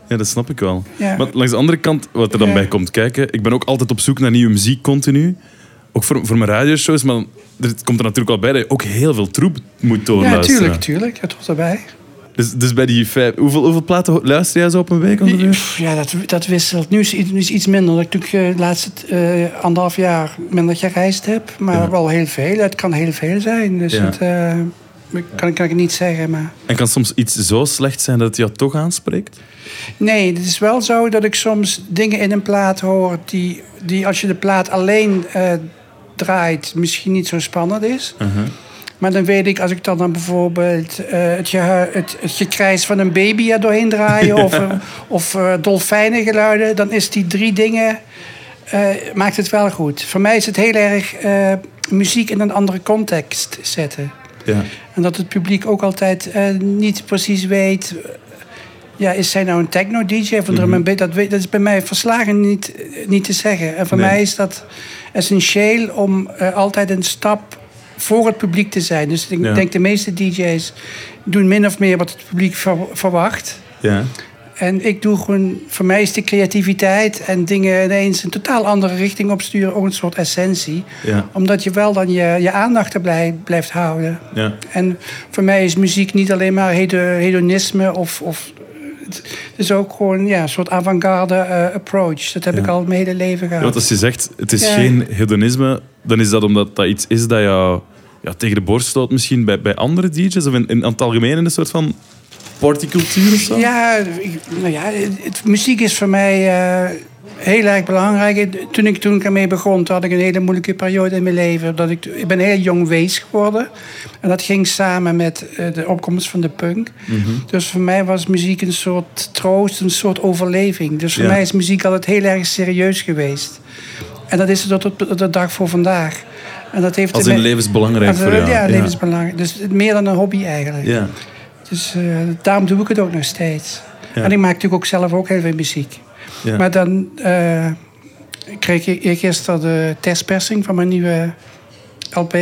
Ja, dat snap ik wel. Ja. Maar langs de andere kant, wat er dan Ja. bij komt kijken... Ik ben ook altijd op zoek naar nieuwe muziek, continu. Ook voor, voor mijn radioshows, maar er komt er natuurlijk al bij dat je ook heel veel troep moet Ja, doorluisteren. tuurlijk, tuurlijk. Dat hoort erbij. Dus, dus bij die vijf... Hoeveel, hoeveel platen luister jij zo op een week ongeveer? Ja, dat, dat wisselt. Nu is het iets, iets minder. Dat ik natuurlijk eh, de laatste eh, anderhalf jaar minder gereisd heb. Maar Ja. wel heel veel. Het kan heel veel zijn. Dus Ja. het, eh, kan, kan ik niet zeggen. Maar... En kan soms iets zo slecht zijn dat het jou toch aanspreekt? Nee, het is wel zo dat ik soms dingen in een plaat hoor die, die als je de plaat alleen draait, misschien niet zo spannend is. Uh-huh. Maar dan weet ik, als ik dan, dan bijvoorbeeld eh, het, het, het gekrijs van een baby er doorheen draaien of, eh, of eh, dolfijnengeluiden, dan is die drie dingen, maakt het wel goed. Voor mij is het heel erg muziek in een andere context zetten. Ja. En dat het publiek ook altijd niet precies weet. Ja, is zij nou een techno-dj of een drum and bass? Dat, dat is bij mij verslagen niet, niet te zeggen. En voor Nee. mij is dat essentieel om eh, altijd een stap voor het publiek te zijn. Dus ik Ja. denk de meeste DJ's doen min of meer wat het publiek ver- verwacht. Ja. En ik doe gewoon, voor mij is de creativiteit en dingen ineens een totaal andere richting opsturen ook een soort essentie. Ja. Omdat je wel dan je, je aandacht erbij blijft houden. Ja. En voor mij is muziek niet alleen maar hedo- hedonisme of. of het is ook gewoon ja, een soort avant-garde eh, approach. Dat heb Ja. ik al mijn hele leven Ja, gehad. want als je zegt, het is Ja. geen hedonisme, dan is dat omdat dat iets is dat jou ja, tegen de borst stoot misschien bij, bij andere DJ's? Of in, in het algemeen in een soort van partycultuur of zo? Ja, ik- nou ja, het, muziek is voor mij eh, heel erg belangrijk. Toen ik, toen ik ermee begon, toen had ik een hele moeilijke periode in mijn leven. Dat ik, ik ben heel jong wees geworden. En dat ging samen met eh, de opkomst van de punk. Dus voor mij was muziek een soort troost, een soort overleving. Dus voor Ja. mij is muziek altijd heel erg serieus geweest. En dat is het tot op de dag voor vandaag. En dat heeft Als in levensbelangrijk voor jou. Ja, levensbelangrijk. Dus meer dan een hobby eigenlijk. Ja. Dus eh, daarom doe ik het ook nog steeds. Ja. En ik maak natuurlijk ook zelf ook heel veel muziek. Maar dan eh, kreeg ik eergisteren de testpersing van mijn nieuwe LP.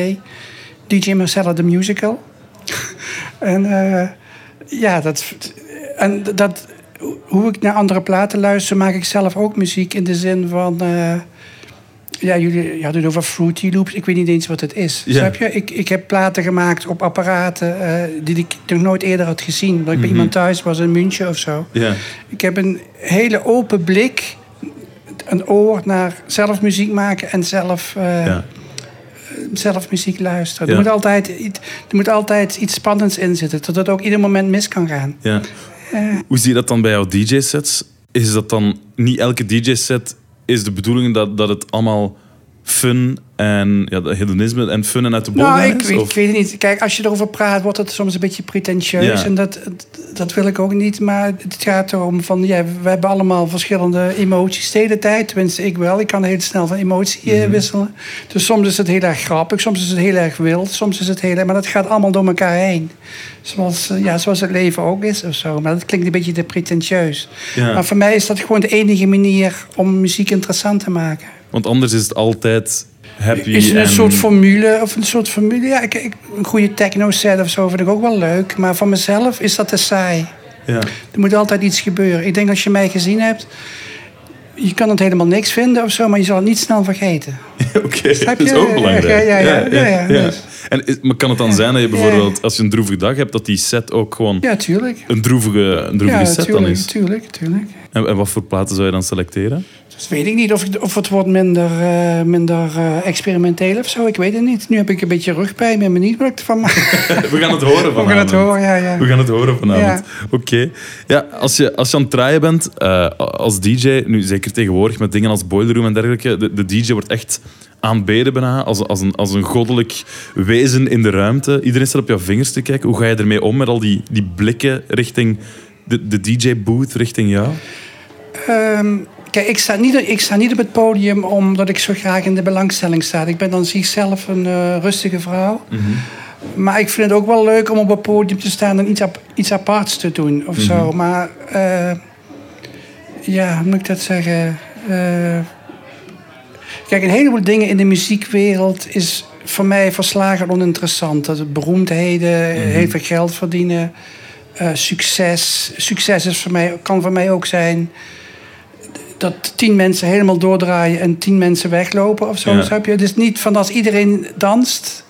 DJ Marcella The Musical. en eh, ja, dat, en dat, hoe ik naar andere platen luister, maak ik zelf ook muziek in de zin van... eh, Ja, jullie hadden het over Fruity Loops. Ik weet niet eens wat het is. Ja. Snap je? Ik, ik heb platen gemaakt op apparaten eh, die ik nog nooit eerder had gezien. Dat ik Mhm. bij iemand thuis was in München of zo. Ja. Ik heb een hele open blik, een oor naar zelf muziek maken en zelf, eh, Ja. zelf muziek luisteren. Ja. Er, moet altijd, iets- er moet altijd iets spannends in zitten, dat het ook ieder moment mis kan gaan. Ja. Hoe zie je dat dan bij jouw DJ-sets? Is dat dan niet elke DJ-set is de bedoeling dat, dat het allemaal fun en ja, hedonisme en fun en uit de Nou, gaan ik, weet- ik weet het niet. Kijk, als je erover praat, wordt het soms een beetje pretentieus. Ja. En dat, dat wil ik ook niet. Maar het gaat erom van, ja, we hebben allemaal verschillende emoties de hele tijd. Tenminste, ik wel. Ik kan heel snel van emotie Mhm. eh, wisselen. Dus soms is het heel erg grappig, soms is het heel erg wild, soms is het heel erg... Maar dat gaat allemaal door elkaar heen. Zoals, eh, ja, zoals het leven ook is of zo. Maar dat klinkt een beetje te pretentieus. Ja. Maar voor mij is dat gewoon de enige manier om muziek interessant te maken. Want anders is het altijd happy Is het een en... soort formule of een soort formule? Ja, ik, ik, een goede techno set of zo vind ik ook wel leuk. Maar voor mezelf is dat te saai. Ja. Er moet altijd iets gebeuren. Ik denk als je mij gezien hebt, je kan het helemaal niks vinden of zo, maar je zal het niet snel vergeten. Oké, dat is ook belangrijk. Ja, ja, ja, ja, ja, dus. En is- maar kan het dan zijn dat je bijvoorbeeld, als je een droevige dag hebt, dat die set ook gewoon Ja, tuurlijk. een droevige, een droevige Ja, set dan is? tuurlijk, tuurlijk. En, en wat voor platen zou je dan selecteren? Dus weet ik niet of, of het wordt minder, eh, minder eh, experimenteel of zo. Ik weet het niet. Nu heb ik een beetje rugpijn. Wat ik ervan maak. We gaan het horen We vanavond. gaan het horen, ja, ja. We gaan het horen vanavond. Ja. Oké. Ja, als je, als je aan het draaien bent, eh, als DJ, nu zeker tegenwoordig met dingen als Boiler Room en dergelijke, de, de DJ wordt echt aanbeden bijna als, als, een, als een goddelijk wezen in de ruimte. Iedereen staat op jouw vingers te kijken. Hoe ga je ermee om met al die, die blikken richting de, de DJ-booth, richting jou? Ehm, kijk, ik sta, niet, ik sta niet op het podium omdat ik zo graag in de belangstelling sta. Ik ben dan zichzelf een eh, rustige vrouw. Maar ik vind het ook wel leuk om op het podium te staan en iets, ap- iets aparts te doen of zo. Maar eh, ja, hoe moet ik dat zeggen? Eh, kijk, een heleboel dingen in de muziekwereld is voor mij verslagen oninteressant. Dat het beroemdheden, heel veel geld verdienen, succes. Succes is voor mij, kan voor mij ook zijn dat tien mensen helemaal doordraaien en tien mensen weglopen of zo. Ja. Snap je? Is niet van als iedereen danst,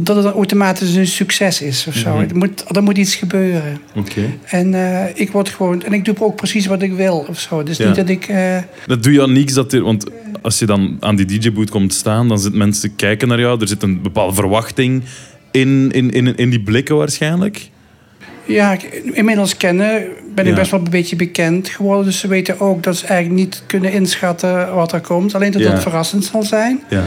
dat het dan automatisch een succes is of zo. er, moet, er moet iets gebeuren. Oké. En eh, ik word gewoon, en ik doe ook precies wat ik wil of zo. Dus Ja. niet dat ik. eh, Dat doe je aan niks. Dat er, want als je dan aan die DJ-boot komt staan, dan zitten mensen kijken naar jou. Er zit een bepaalde verwachting in, in, in, in die blikken waarschijnlijk. Ja, inmiddels kennen ben ik best wel een beetje bekend geworden. Dus ze weten ook dat ze eigenlijk niet kunnen inschatten wat er komt. Alleen dat het verrassend zal zijn. Ja.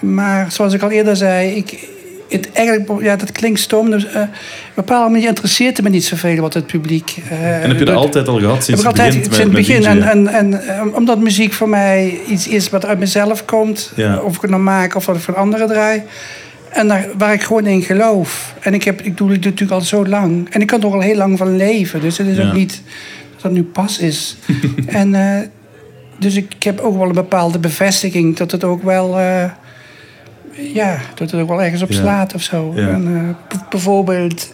Maar zoals ik al eerder zei, ik, het eigenlijk, ja, dat klinkt stom. Dus, eh, op een bepaalde manier interesseert het me niet zoveel wat het publiek. eh, En heb je dat altijd al gehad sinds altijd begint sinds het begin. En, en, en eh, omdat muziek voor mij iets is wat uit mezelf komt. Ja. Of ik het nou maak of wat ik voor anderen draai. En daar, waar ik gewoon in geloof. En ik, heb, ik doe het natuurlijk al zo lang. En ik kan er ook al heel lang van leven. Dus het is Ja. ook niet dat het nu pas is. en, eh, dus ik, ik heb ook wel een bepaalde bevestiging dat het ook wel... eh, ja, dat het ook wel ergens op Ja. slaat of zo. Ja. En, eh, bijvoorbeeld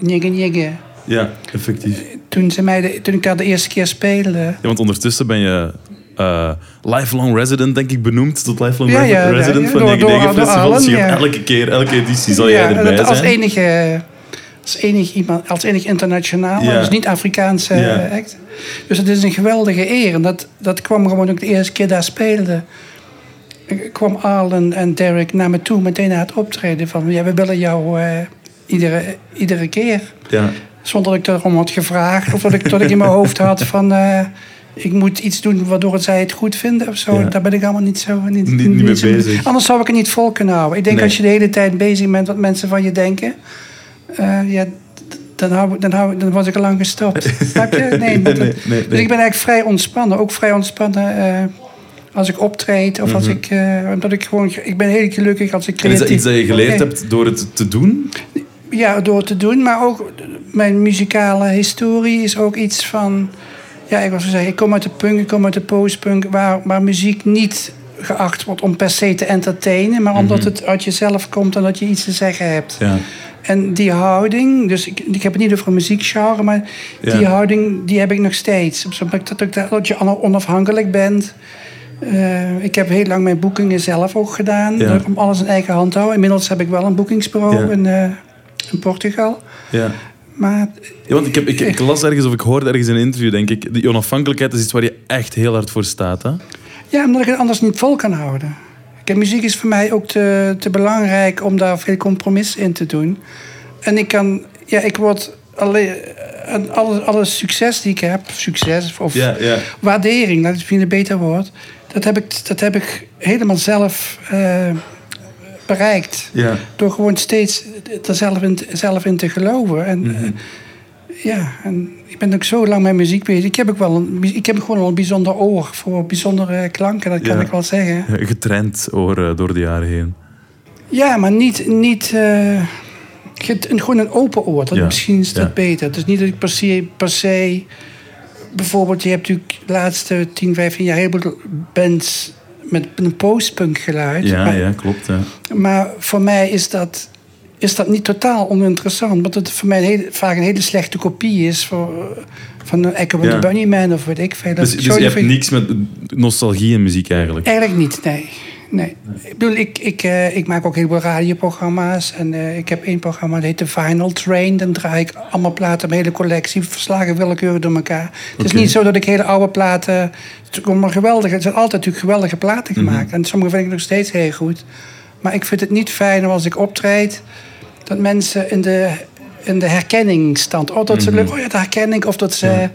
Nigge Nigge. Ja, effectief. Toen, ze mij de- toen ik daar de eerste keer speelde... Ja, want ondertussen ben je eh, lifelong resident, denk ik, benoemd tot lifelong Ja, re- ja, resident ja, van door- 99 door- door Festival. Dus je elke keer, elke editie zal jij erbij dat als zijn. enige, als enig iemand, als enig internationaal, dus niet Afrikaanse act. Dus het is een geweldige eer. En dat, dat kwam gewoon ook de eerste keer daar speelde. Ik kwam Arlen en Derek naar me toe meteen na het optreden van ja, we willen jou eh, iedere, iedere keer. Ja. Zonder dat ik erom had gevraagd of dat ik, dat ik in mijn hoofd had van eh, ik moet iets doen waardoor zij het goed vinden of zo. Ja. Daar ben ik allemaal niet zo niet, Niet- niet mee zo- bezig. Anders zou ik het niet vol kunnen houden. Ik denk Nee. als je de hele tijd bezig bent wat mensen van je denken, eh, ja, dan, hou, dan, hou, dan was ik al lang gestopt. Snap je? Nee, Nee, dat- nee, nee, Dus ik ben eigenlijk vrij ontspannen. Ook vrij ontspannen eh, als ik optreed of als ik, eh, omdat ik gewoon, ik ben heel gelukkig als ik Mhm. En is creatief. dat iets dat je geleerd hebt door het te doen? Ja, door te doen. Maar ook mijn muzikale historie is ook iets van... Ja, ik was zeggen, ik kom uit de punk, ik kom uit de postpunk... waar, waar muziek niet geacht wordt om per se te entertainen... maar omdat het uit jezelf komt en dat je iets te zeggen hebt. Ja. En die houding, dus ik, ik heb het niet over een muziekgenre... maar Ja. die houding, die heb ik nog steeds. Dat, ik- dat je onafhankelijk bent... Eh, ik heb heel lang mijn boekingen zelf ook gedaan. Ja. Om alles in eigen hand te houden. Inmiddels heb ik wel een boekingsbureau in, eh, in Portugal. Ja. Maar Ja, want ik, heb, ik, ik las ergens of ik hoorde ergens in een interview, denk ik, die onafhankelijkheid is iets waar je echt heel hard voor staat. Hè? ja, omdat ik het anders niet vol kan houden. Kijk, muziek is voor mij ook te, te belangrijk om daar veel compromis in te doen. En ik kan, ja, ik word alleen, en alle, alle succes die ik heb, succes of waardering, dat is misschien een beter woord, dat heb ik, dat heb ik helemaal zelf eh, bereikt. Ja. Door gewoon steeds er zelf in, zelf in te geloven. En, Mhm. eh, ja, en ik ben ook zo lang met muziek bezig. Ik heb, ook wel een, ik heb gewoon al een bijzonder oor voor bijzondere klanken, dat kan Ja. ik wel zeggen. Getraind oor eh, door de jaren heen. Ja, maar niet. niet eh, gewoon een open oor. Dat, Ja, Misschien is dat beter. Het is niet dat ik per se, per se. Bijvoorbeeld, je hebt natuurlijk de laatste 10, 15 jaar heel veel bands met een postpunk geluid. Ja, maar, ja, klopt. Ja. maar voor mij is dat, is dat niet totaal oninteressant. Want het voor mij een hele, vaak een hele slechte kopie is voor, van een Echo Ja. the Bunnyman of weet ik veel. Dus, dus je hebt niks met nostalgie en muziek eigenlijk. Eigenlijk niet, nee. Nee. Ik bedoel, ik, ik, eh, ik maak ook heel veel radioprogramma's. En eh, ik heb één programma, dat heet The Final Train. Dan draai ik allemaal platen, mijn hele collectie, verslagen willekeurig door elkaar. Het is niet zo dat ik hele oude platen... Het geweldige, het zijn altijd natuurlijk geweldige platen gemaakt. En sommige vind ik nog steeds heel goed. Maar ik vind het niet fijn als ik optreed... dat mensen in de, in de herkenningsstand... Oh, dat ze leuk, oh ja, de herkenning. Of dat ze...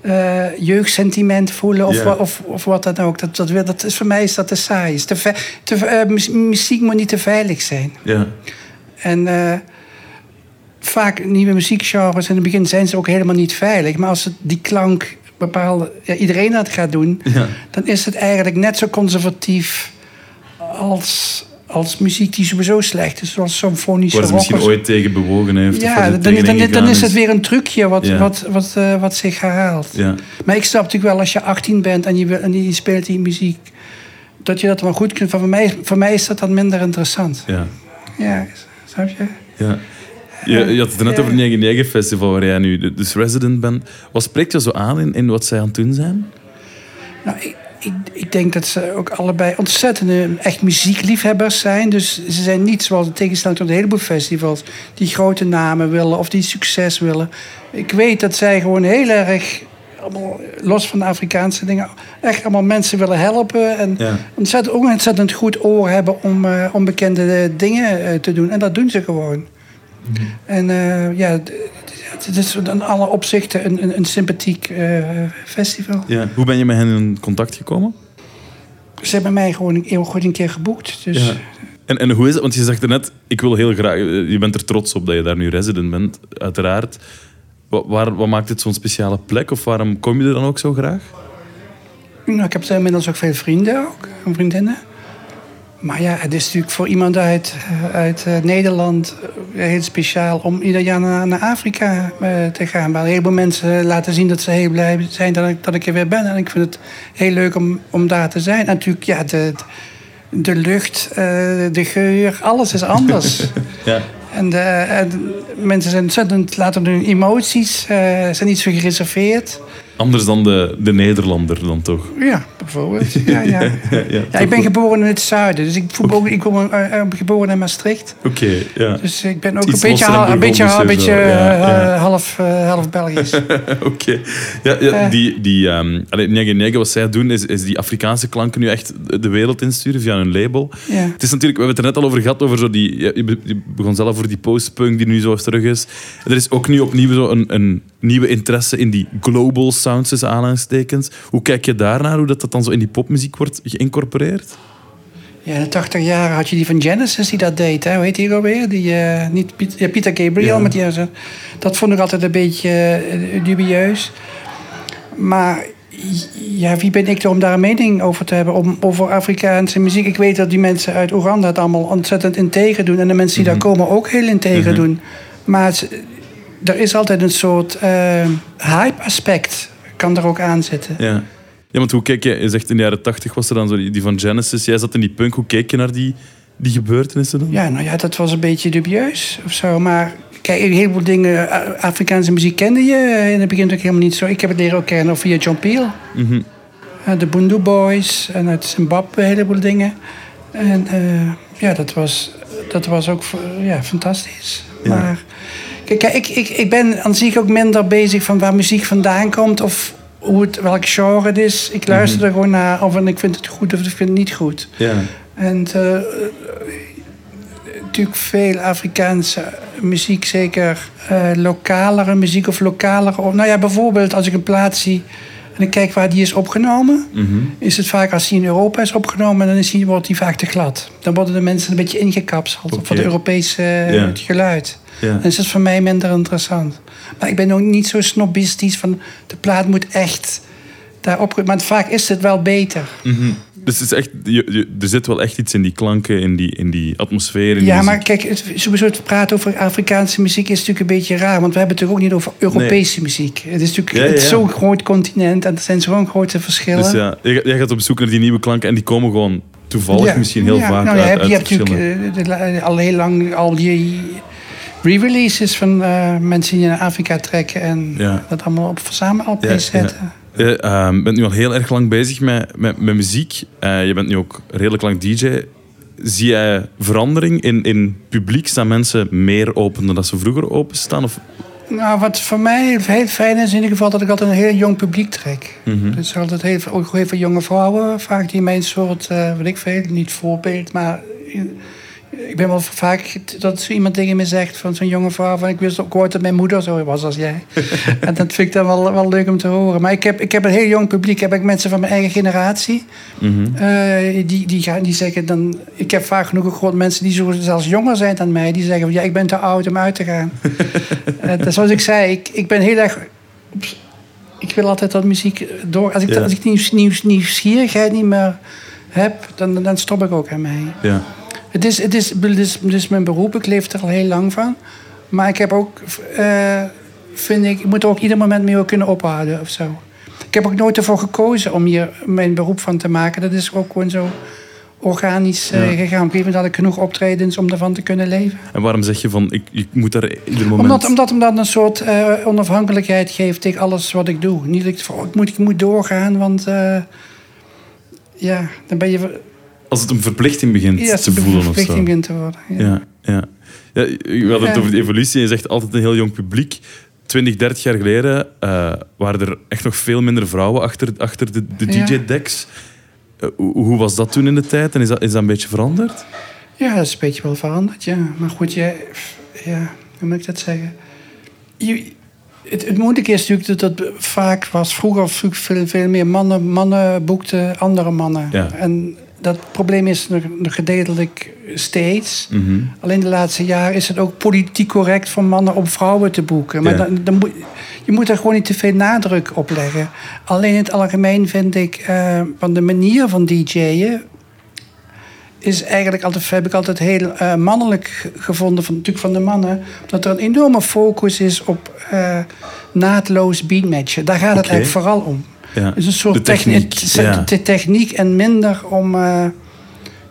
eh, jeugdsentiment voelen of, of, of wat dan ook. Dat, dat, wil- dat is, voor mij is dat te saai. Is te te, eh, mu- muziek moet niet te veilig zijn. Ja. En eh, vaak nieuwe muziekgenres in het begin zijn ze ook helemaal niet veilig. Maar als het die klank bepaalde, ja, iedereen dat gaat doen, dan is het eigenlijk net zo conservatief als, als muziek die sowieso slecht is, zoals symfonische rock misschien of zo. ooit tegen bewogen heeft. Ja, dan, dan, is het weer een trucje wat, Ja. wat, wat, eh, wat zich herhaalt. Ja. Maar ik snap natuurlijk wel als je 18 bent en je, wil- en je speelt die muziek, dat je dat wel goed kunt. Voor mij, voor mij is dat dan minder interessant. Ja. Ja, snap je? Ja. Je, je had het net Ja. over het 99 Festival, waar jij nu dus resident bent. Wat spreekt je zo aan in, in wat zij aan het doen zijn? Nou, ik, ik, ik denk dat ze ook allebei ontzettende echt muziekliefhebbers zijn. Dus ze zijn niet zoals in tegenstelling tot een heleboel festivals... die grote namen willen of die succes willen. Ik weet dat zij gewoon heel erg... allemaal Los van de Afrikaanse dingen, echt allemaal mensen willen helpen. En Ja. ontzettend, ook ontzettend goed oor hebben om, eh, om bekende dingen eh, te doen. En dat doen ze gewoon. En eh, ja, het is in alle opzichten een, een, een sympathiek eh, festival. Ja. Hoe ben je met hen in contact gekomen? Ze hebben mij gewoon een, heel goed een keer geboekt. Dus Ja. En, en hoe is het? Want je zegt er net, ik wil heel graag... Je bent er trots op dat je daar nu resident bent, uiteraard. Wat, waar, wat maakt dit zo'n speciale plek? Of waarom kom je er dan ook zo graag? nou, ik heb daar inmiddels ook veel vrienden ook, en vriendinnen. Maar ja, het is natuurlijk voor iemand uit, eh, uit eh, Nederland eh, heel speciaal om ieder jaar naar, naar Afrika te gaan. Waar een heleboel mensen laten zien dat ze heel blij zijn dat ik, dat ik er weer ben. En ik vind het heel leuk om, om daar te zijn. En natuurlijk, ja, de, de lucht, de geur, alles is anders. Ja. En, de, en mensen zijn ontzettend, laten hun emoties, eh, zijn niet zo gereserveerd. Anders dan de, de Nederlander dan toch? Ja, bijvoorbeeld. Ja, ja. ja, ja, toch ik ben geboren in het zuiden, dus ik, ook, ik ben eh, eh, geboren in Maastricht. Oké, ja. Dus ik ben ook Iets een beetje, hal- een beetje, een beetje eh, half, half Belgisch. Oké. Ja, ja, die, die, ehm allee, wat zij doen, is, is die Afrikaanse klanken nu echt de wereld insturen via hun label. Ja. Het is natuurlijk, we hebben het er net al over gehad, over zo die, je be- je begon zelf over die postpunk die nu zo terug is. Er is ook nu opnieuw zo een, een nieuwe interesse in die global sounds, tussen aanhalingstekens. Hoe kijk je daarnaar, hoe dat, dat dan zo in die popmuziek wordt geïncorporeerd? Ja, in de 80 jaar had je die van Genesis die dat deed. Hè? Hoe heet die ook? Die, eh, niet Piet, ja, Peter Gabriel, Ja. maar die, dat vond ik altijd een beetje eh, dubieus. Maar ja, wie ben ik er om daar een mening over te hebben? Om, over Afrikaanse muziek. Ik weet dat die mensen uit Oeganda het allemaal ontzettend integer doen. En de mensen die daar komen ook heel integer doen. Maar het- er is altijd een soort eh, hype-aspect. Kan er ook aan zitten. Ja. Ja, want hoe kijk je, je zegt in de jaren tachtig was er dan zo die, die van Genesis, jij zat in die punk, hoe keek je naar die, die gebeurtenissen dan? Ja, nou ja, dat was een beetje dubieus of zo. Maar kijk, een heleboel dingen, eh, Afrikaanse muziek kende je eh, in het begin natuurlijk helemaal niet zo. Ik heb het leren ook kennen via John Peel. Mhm. De Bundu Boys en uit Zimbabwe een heleboel dingen. En ja, dat was, dat was ook ja, fantastisch. Ja. Maar kijk, ik, ik, ik ben aan zich ook minder bezig van waar muziek vandaan komt of hoe het, welk genre het is. Ik luister er gewoon naar of en ik vind het goed of ik vind het niet goed. Ja. En eh, natuurlijk veel Afrikaanse muziek, zeker eh, lokalere muziek of lokalere. of- Nou ja, bijvoorbeeld als ik een plaats zie en ik kijk waar die is opgenomen, Mhm. is het vaak als die in Europa is opgenomen, dan is die, wordt die vaak te glad. Dan worden de mensen een beetje ingekapseld voor het Europese eh, Ja. geluid. Ja. Dan is het voor mij minder interessant. Maar ik ben ook niet zo snobistisch van de plaat moet echt daarop. Maar vaak is het wel beter. Mhm. Dus het is echt, je, je- er zit wel echt iets in die klanken, in die, in die atmosfeer. In Ja, die maar kijk, het, sowieso het praten over Afrikaanse muziek is natuurlijk een beetje raar. Want we hebben het natuurlijk ook niet over Europese muziek. Het is natuurlijk Ja, ja, het is ja. zo'n groot continent en er zijn zo'n grote verschillen. Dus ja, jij jij gaat op zoek naar die nieuwe klanken en die komen gewoon toevallig misschien heel vaak nou, uit, je hebt, je uit hebt natuurlijk eh, al heel lang al die re-releases van eh, mensen die naar Afrika trekken en Ja. dat allemaal op verzamel Ja, zetten. Je ehm, bent nu al heel erg lang bezig met, met, met muziek. Eh, je bent nu ook redelijk lang DJ. Zie jij verandering in, in publiek? Staan mensen meer open dan dat ze vroeger openstaan? Of, Nou, wat voor mij heel fijn is in ieder geval dat ik altijd een heel jong publiek trek. Mhm. Dus altijd heel, ook heel veel jonge vrouwen, vaak die mijn soort, eh weet ik veel, niet voorbeeld, maar eh, ik ben wel vaak dat zo iemand tegen me zegt van zo'n jonge vrouw van ik wist ook ooit dat mijn moeder zo was als jij. en dat vind ik dan wel, wel leuk om te horen. Maar ik heb, ik heb een heel jong publiek, heb ik mensen van mijn eigen generatie. Mhm. Eh, die, die, gaan, die zeggen dan. Ik heb vaak genoeg ook mensen die zo zelfs jonger zijn dan mij. Die zeggen: van, Ja, ik ben te oud om uit te gaan. Dat, zoals ik zei, ik, ik ben heel erg. ik wil altijd dat muziek door. Als ik, Ja. als ik nieuws, nieuws, nieuwsgierigheid niet meer heb, dan, dan stop ik ook aan mij. ja. Het is, het, is, het, is, het is mijn beroep, ik leef er al heel lang van. Maar ik heb ook, eh, vind ik, ik moet er ook ieder moment mee kunnen ophouden of zo. Ik heb ook nooit ervoor gekozen om hier mijn beroep van te maken. Dat is ook gewoon zo organisch eh, Ja. gegaan. Op een gegeven moment had ik genoeg optredens om ervan te kunnen leven. En waarom zeg je van, ik, ik moet daar ieder moment... Omdat, omdat, omdat het een soort eh, onafhankelijkheid geeft tegen alles wat ik doe. Niet dat ik, ik, moet, ik moet doorgaan, want ja, dan ben je... Als het een verplichting begint Ja, te voelen of zo. verplichting begint te worden. Ja. Ja, ja. ja we hadden het Ja. over de evolutie. Je zegt altijd een heel jong publiek. 20, 30 jaar geleden eh, waren er echt nog veel minder vrouwen achter, achter de, de Ja. DJ-decks. Eh, hoe, hoe was dat toen in de tijd en is dat, is dat een beetje veranderd? Ja, dat is een beetje wel veranderd, ja. Maar goed, jij, ja, hoe moet ik dat zeggen? Je, het, het moeilijke is natuurlijk dat het vaak was... Vroeger veel, veel meer mannen, mannen boekten andere mannen. Ja. En dat probleem is nog, nog gedeeltelijk steeds. Mhm. Alleen de laatste jaren is het ook politiek correct voor mannen om vrouwen te boeken. Maar Ja. dan, dan moet, je moet er gewoon niet te veel nadruk op leggen. Alleen in het algemeen vind ik eh, van de manier van DJ'en is eigenlijk altijd, heb ik altijd heel eh, mannelijk gevonden, van, natuurlijk van de mannen. Dat er een enorme focus is op eh, naadloos beatmatchen. Daar gaat het eigenlijk vooral om. Het is een soort De techniek, techniek, ja. de techniek en minder om eh,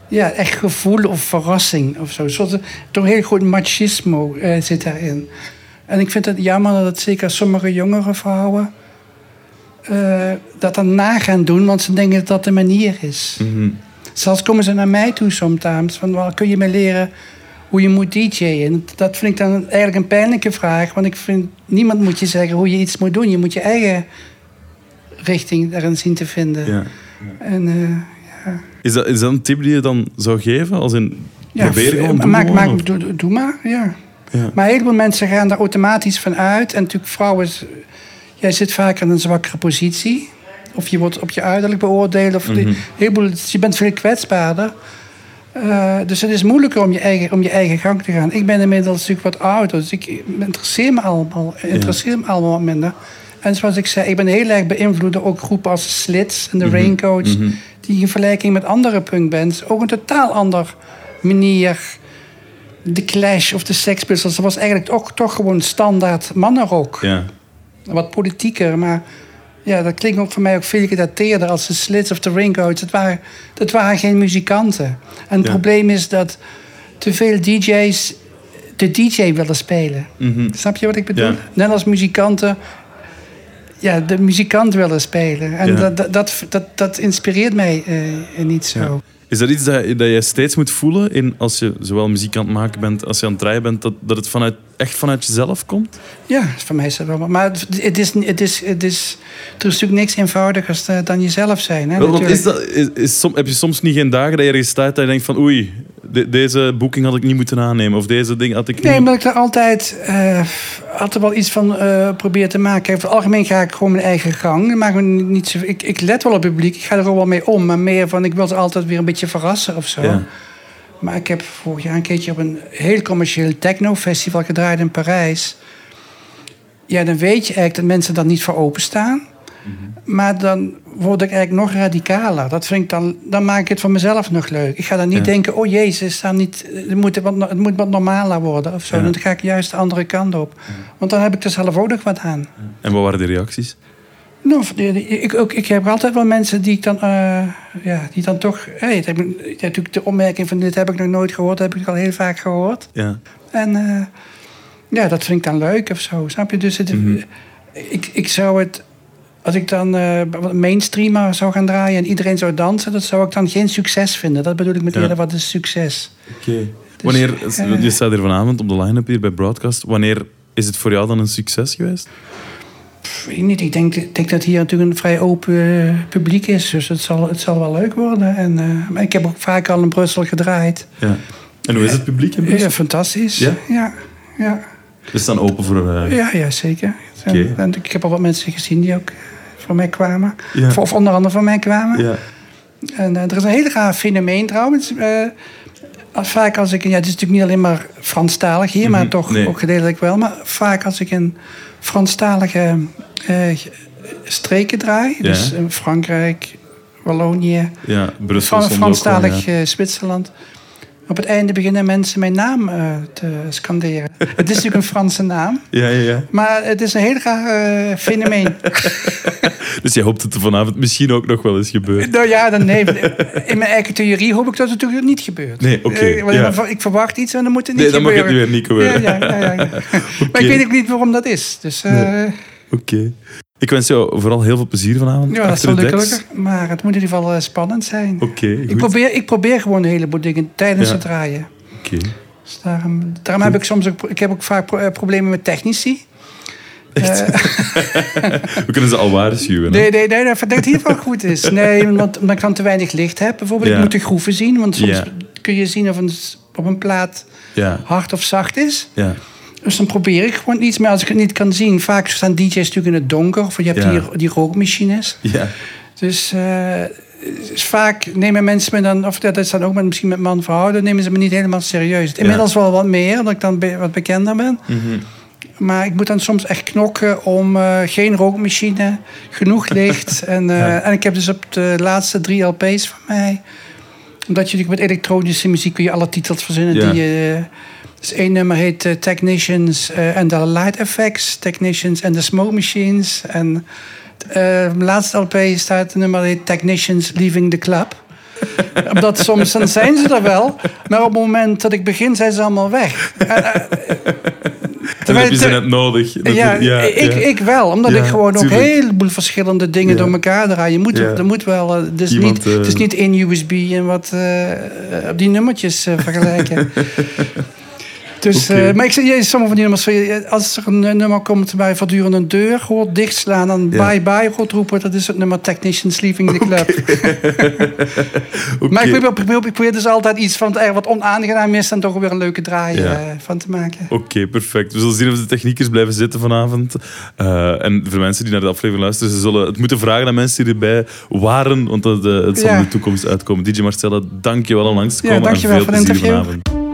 ja, echt gevoel of verrassing of zo. Een soort, toch heel groot machismo eh, zit daarin. En ik vind het jammer dat het zeker sommige jongere vrouwen eh, dat dan na gaan doen, want ze denken dat dat de manier is. Mhm. Zelfs komen ze naar mij toe sometimes. Van, wel, kun je me leren hoe je moet DJ'en? En dat vind ik dan eigenlijk een pijnlijke vraag. Want ik vind, niemand moet je zeggen hoe je iets moet doen. Je moet je eigen richting daarin zien te vinden. Ja. En eh, Is, dat, is dat een tip die je dan zou geven? Als in, ja, probeer gewoon, doe maak, maak, doe, maar, ja. Ja. Maar een heleboel mensen gaan daar automatisch van uit. En natuurlijk vrouwen... Jij zit vaak in een zwakkere positie. Of je wordt op je uiterlijk beoordeeld. Of heleboel, je bent veel kwetsbaarder. Eh, dus het is moeilijker om je, eigen, om je eigen gang te gaan. Ik ben inmiddels natuurlijk wat ouder. Dus ik interesseer me allemaal, interesseer me allemaal wat minder. En zoals ik zei, ik ben heel erg beïnvloed door ook groepen als Slits en de Raincoats. Die in vergelijking met andere punkbands ook een totaal ander manier de Clash of de Sex Pistols, dat was eigenlijk ook toch gewoon standaard mannenrock. Ja. Wat politieker, maar ja, dat klinkt ook voor mij ook veel gedateerder als de Slits of de Raincoats. Dat waren, dat waren geen muzikanten. En het Ja. probleem is dat te veel DJ's de DJ willen spelen. Mhm. Snap je wat ik bedoel? Ja. Net als muzikanten ja, de muzikant willen spelen. En Ja. dat, dat, dat, dat, inspireert mij eh, niet zo. Is dat iets dat, dat je steeds moet voelen in, als je zowel muziek aan het maken bent als je aan het draaien bent, dat, dat het vanuit, echt vanuit jezelf komt? Ja, voor mij is dat wel. Maar het het is, het is, het is, er is natuurlijk niks eenvoudigers eh, dan jezelf zijn. Hè, Wel, want is dat, is, is som- heb je soms niet geen dagen dat je ergens staat dat je denkt van oei, de- deze boeking had ik niet moeten aannemen of deze ding had ik Nee, niet... omdat ik er altijd, eh, altijd wel iets van probeer te maken. Over het algemeen ga ik gewoon mijn eigen gang. Maar gewoon niet zo, ik, ik let wel op het publiek, ik ga er ook wel mee om. Maar meer van, ik wil ze altijd weer een beetje verrassen of zo. Ja. Maar ik heb vorig jaar een keertje op een heel commercieel techno-festival gedraaid in Parijs. Ja, dan weet je eigenlijk dat mensen daar niet voor openstaan. Maar dan word ik eigenlijk nog radicaler. Dat vind ik dan, dan maak ik het voor mezelf nog leuk. Ik ga dan niet Ja. denken, oh jezus, staan niet, het, moet wat, het moet wat normaler worden of zo. Ja. Dan ga ik juist de andere kant op. Want dan heb ik er zelf ook nog wat aan. En wat waren de reacties? Nou, ik, ook, ik heb altijd wel mensen die ik dan, eh, ja, die dan toch... Hey, heb natuurlijk de opmerking van dit heb ik nog nooit gehoord, dat heb ik al heel vaak gehoord. Ja. En eh, ja, dat vind ik dan leuk of zo, snap je? Dus het, ik, ik zou het... Als ik dan eh wat mainstreamer zou gaan draaien en iedereen zou dansen... dat zou ik dan geen succes vinden. Dat bedoel ik met Ja. eerder wat is succes. Oké. Wanneer, eh, je staat hier vanavond op de line-up hier bij Broadcast. Wanneer is het voor jou dan een succes geweest? Weet ik niet, ik denk, dat hier natuurlijk een vrij open eh, publiek is. Dus het zal, het zal wel leuk worden. En, eh, maar ik heb ook vaak al in Brussel gedraaid. Ja. En hoe is het publiek in Ja, Brussel? fantastisch. Ja? Ja, ja, We staan open voor... eh, ja, ja, zeker. En, Oké. en ik heb al wat mensen gezien die ook voor mij kwamen. Ja. Of, onder andere voor mij kwamen. ja. En eh, er is een heel raar fenomeen trouwens. Eh, als- vaak als ik... Ja, het is natuurlijk niet alleen maar Franstalig hier, maar Mhm, toch nee. ook gedeeltelijk wel. Maar vaak als ik in Franstalige eh, streken draai... Ja. Dus in Frankrijk, Wallonië... ja, Brussel Fran Franstalig Zwitserland. Op het einde beginnen mensen mijn naam eh, te scanderen. het is natuurlijk een Franse naam. Ja, ja, ja. Maar het is een heel raar eh, fenomeen. Dus je hoopt dat er vanavond misschien ook nog wel eens gebeurt. nou ja, dan, nee, in mijn eigen theorie hoop ik dat het natuurlijk niet gebeurt. Nee, oké, Eh, ja. Ik verwacht iets en dan moet het niet Nee, dan mag gebeuren. het weer niet gebeuren. Ja, ja, ja, ja. Maar ik weet ook niet waarom dat is. Dus Oké. Ik wens jou vooral heel veel plezier vanavond. ja, dat zal lukken. Maar het moet in ieder geval eh, spannend zijn. Oké, ik, goed. probeer, ik probeer gewoon een heleboel dingen tijdens Ja. het draaien. Oké. Dus daarom daarom heb ik soms ook, ik heb ook vaak pro- eh, problemen met technici. We kunnen ze al waarschuwen. Nee, nee, nee, dat het hier wel goed is. Nee, want, omdat ik dan te weinig licht heb. Bijvoorbeeld, Ja. ik moet de groeven zien. Want soms Ja. kun je zien of een, op een plaat hard of zacht is. ja. Dus dan probeer ik gewoon iets. Maar als ik het niet kan zien, vaak staan DJ's natuurlijk in het donker. Of je hebt Ja. die, die rookmachines. ja. Dus, eh, dus vaak nemen mensen me dan, of dat is dan ook met, misschien met man vrouw, dan nemen ze me niet helemaal serieus. Inmiddels wel wat meer, omdat ik dan be- wat bekender ben. Mhm. Maar ik moet dan soms echt knokken om eh, geen rookmachine, genoeg licht. en, eh, en ik heb dus op de laatste drie LP's van mij, omdat je natuurlijk met elektronische muziek kun je alle titels verzinnen die je. Dus één nummer heet eh, Technicians eh, and the Light Effects, Technicians and the Smoke Machines. En eh, laatste LP staat het nummer heet Technicians Leaving the Club. Omdat soms dan zijn ze er wel, maar op het moment dat ik begin zijn ze allemaal weg. En, eh, heb je ze net nodig. Dat- ja, ik, ja. ik wel, omdat Ja, ik gewoon ook een heleboel verschillende dingen door elkaar draai. Je moet, er moet wel, eh, het is, Iemand, niet, het is eh, niet één USB en wat eh, op die nummertjes eh, vergelijken. Dus, eh, maar ik zeg, ja, sommige van die nummers, eh, als er een eh, nummer komt bij voortdurend een deur, hoort dichtslaan en Ja. bye bye hoort roepen, dat is het nummer Technicians Leaving the Club. Maar ik probeer, ik probeer, dus altijd iets van eh, wat onaangenaam is en toch weer een leuke draai Ja. van te maken. Oké, perfect. We zullen zien of de techniekers blijven zitten vanavond. Eh, en voor mensen die naar de aflevering luisteren, ze zullen het moeten vragen aan mensen die erbij waren, want dat, het zal Ja. in de toekomst uitkomen. DJ Marcella, dank je wel om langs te Ja, komen. dank je wel en veel voor het plezier interview. vanavond.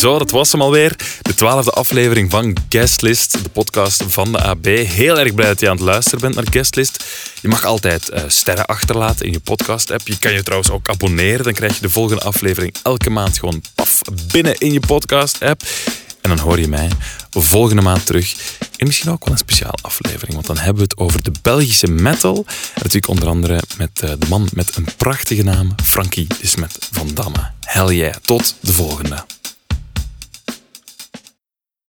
Zo, dat was hem alweer. De twaalfde aflevering van Guestlist, de podcast van de AB. Heel erg blij dat je aan het luisteren bent naar Guestlist. Je mag altijd eh, sterren achterlaten in je podcast-app. Je kan je trouwens ook abonneren. Dan krijg je de volgende aflevering elke maand gewoon paf binnen in je podcast-app. En dan hoor je mij volgende maand terug in misschien ook wel een speciale aflevering. Want dan hebben we het over de Belgische metal. En natuurlijk onder andere met eh, de man met een prachtige naam, Frankie Ismet van Damme. Hell yeah, tot de volgende.